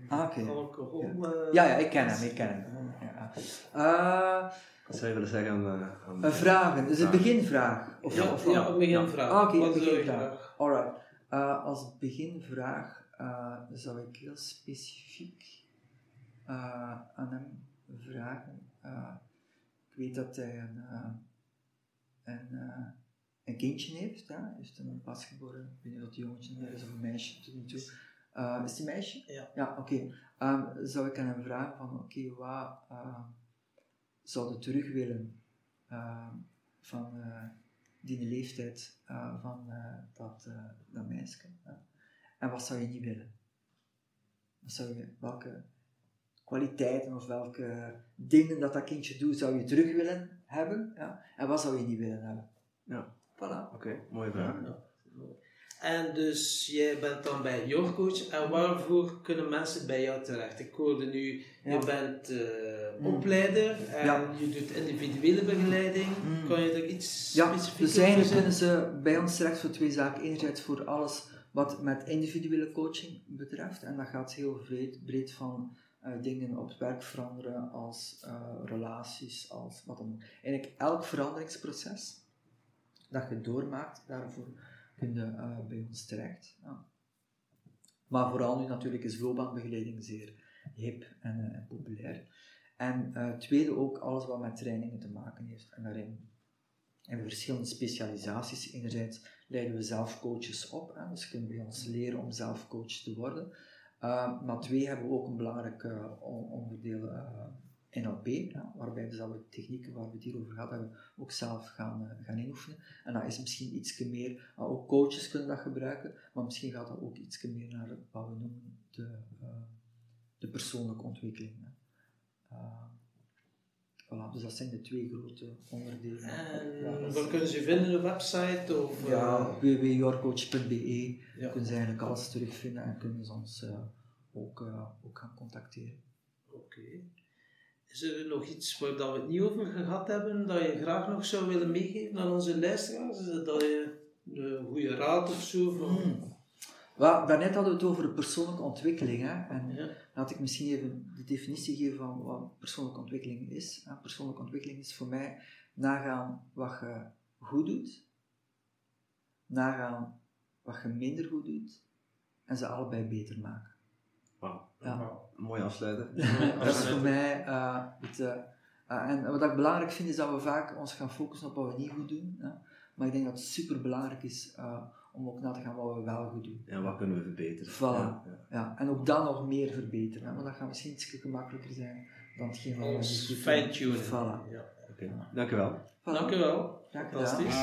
Ah, oké.
Alcohol.
Ja.
eh,
Ja, ja, ik ken hem, ik ken hem. Ja. Eh,
Wat zou je willen zeggen aan, aan
een vragen, dus een
Vragen.
beginvraag. Of,
Ja,
of
ja, een beginvraag.
Ah, oké,
je
beginvraag. Alright. Eh, als beginvraag eh, zou ik heel specifiek eh, aan hem vragen. Eh, ik weet dat hij een, eh, een, eh, een kindje heeft. Hij heeft een pasgeboren, ik weet niet of het een jongetje is of een meisje tot nu toe. Eh, is die meisje?
Ja.
Ja, oké. Ehm, zou ik aan hem vragen van, oké, wat eh, zou je terug willen ehm, van, eh, die leeftijd uh, van uh, dat, uh, dat meisje. En wat zou je niet willen? Wat zou je, welke kwaliteiten of welke dingen dat dat kindje doet, zou je terug willen hebben? Ja? En wat zou je niet willen hebben?
Ja.
Voilà.
Oké, okay, mooie vraag. Ja.
En dus jij bent dan bij Yorkcoach. En waarvoor kunnen mensen bij jou terecht? Ik hoorde nu, ja. je bent uh, opleider en ja. je doet individuele begeleiding. Mm. Kan je er iets
ja,
specifieks
dus eigenlijk kunnen ze bij ons terecht voor twee zaken. Enerzijds voor alles wat met individuele coaching betreft. En dat gaat heel breed, breed van uh, dingen op het werk veranderen als uh, relaties, als wat dan ook. Eigenlijk elk veranderingsproces dat je doormaakt, daarvoor kun je uh, bij ons terecht. Maar vooral nu natuurlijk is loopbaanbegeleiding zeer hip en, en populair. En uh, tweede ook alles wat met trainingen te maken heeft. En daarin hebben we verschillende specialisaties. Enerzijds leiden we zelf coaches op, dus kunnen bij ons leren om zelf coach te worden. maar twee hebben we ook een belangrijk onderdeel NLP, ja, waarbij dus dat we technieken waar we het hier over gehad hebben ook zelf gaan, uh, gaan inoefenen. En dat is misschien iets meer, uh, ook coaches kunnen dat gebruiken, maar misschien gaat dat ook iets meer naar wat we noemen de, uh, de persoonlijke ontwikkeling. Voilà, dus dat zijn de twee grote onderdelen.
En ja, waar kunnen ze vinden? Een website? Of,
ja, www.yourcoach.be ja. kunnen ze eigenlijk alles terugvinden en kunnen ze ons ook, ook gaan contacteren.
Oké. Is er nog iets waar dat we het niet over gehad hebben, dat je graag nog zou willen meegeven aan onze luisteraars? Is het dat je een goede raad of zo? Van...
Hmm. Daarnet hadden we het over persoonlijke ontwikkeling. Hè? En ja. laat ik misschien even de definitie geven van wat persoonlijke ontwikkeling is. Persoonlijke ontwikkeling is voor mij nagaan wat je goed doet, nagaan wat je minder goed doet en ze allebei beter maken.
Wow. Ja. Mooi afsluiten.
dat is voor mij uh, het, uh, en wat ik belangrijk vind is dat we vaak ons gaan focussen op wat we niet goed doen. Maar ik denk dat het super belangrijk is uh, om ook na te gaan wat we wel goed doen.
Ja, wat kunnen we verbeteren?
Voilà. Ja, ja. ja. En ook dan nog meer verbeteren. Hè? Want dat gaat misschien iets gemakkelijker zijn dan hetgeen wat we
goed Fine-tunen.
Voilà.
Ja. Oké, okay. dank u wel.
Voilà. Dank u wel.
Fantastisch.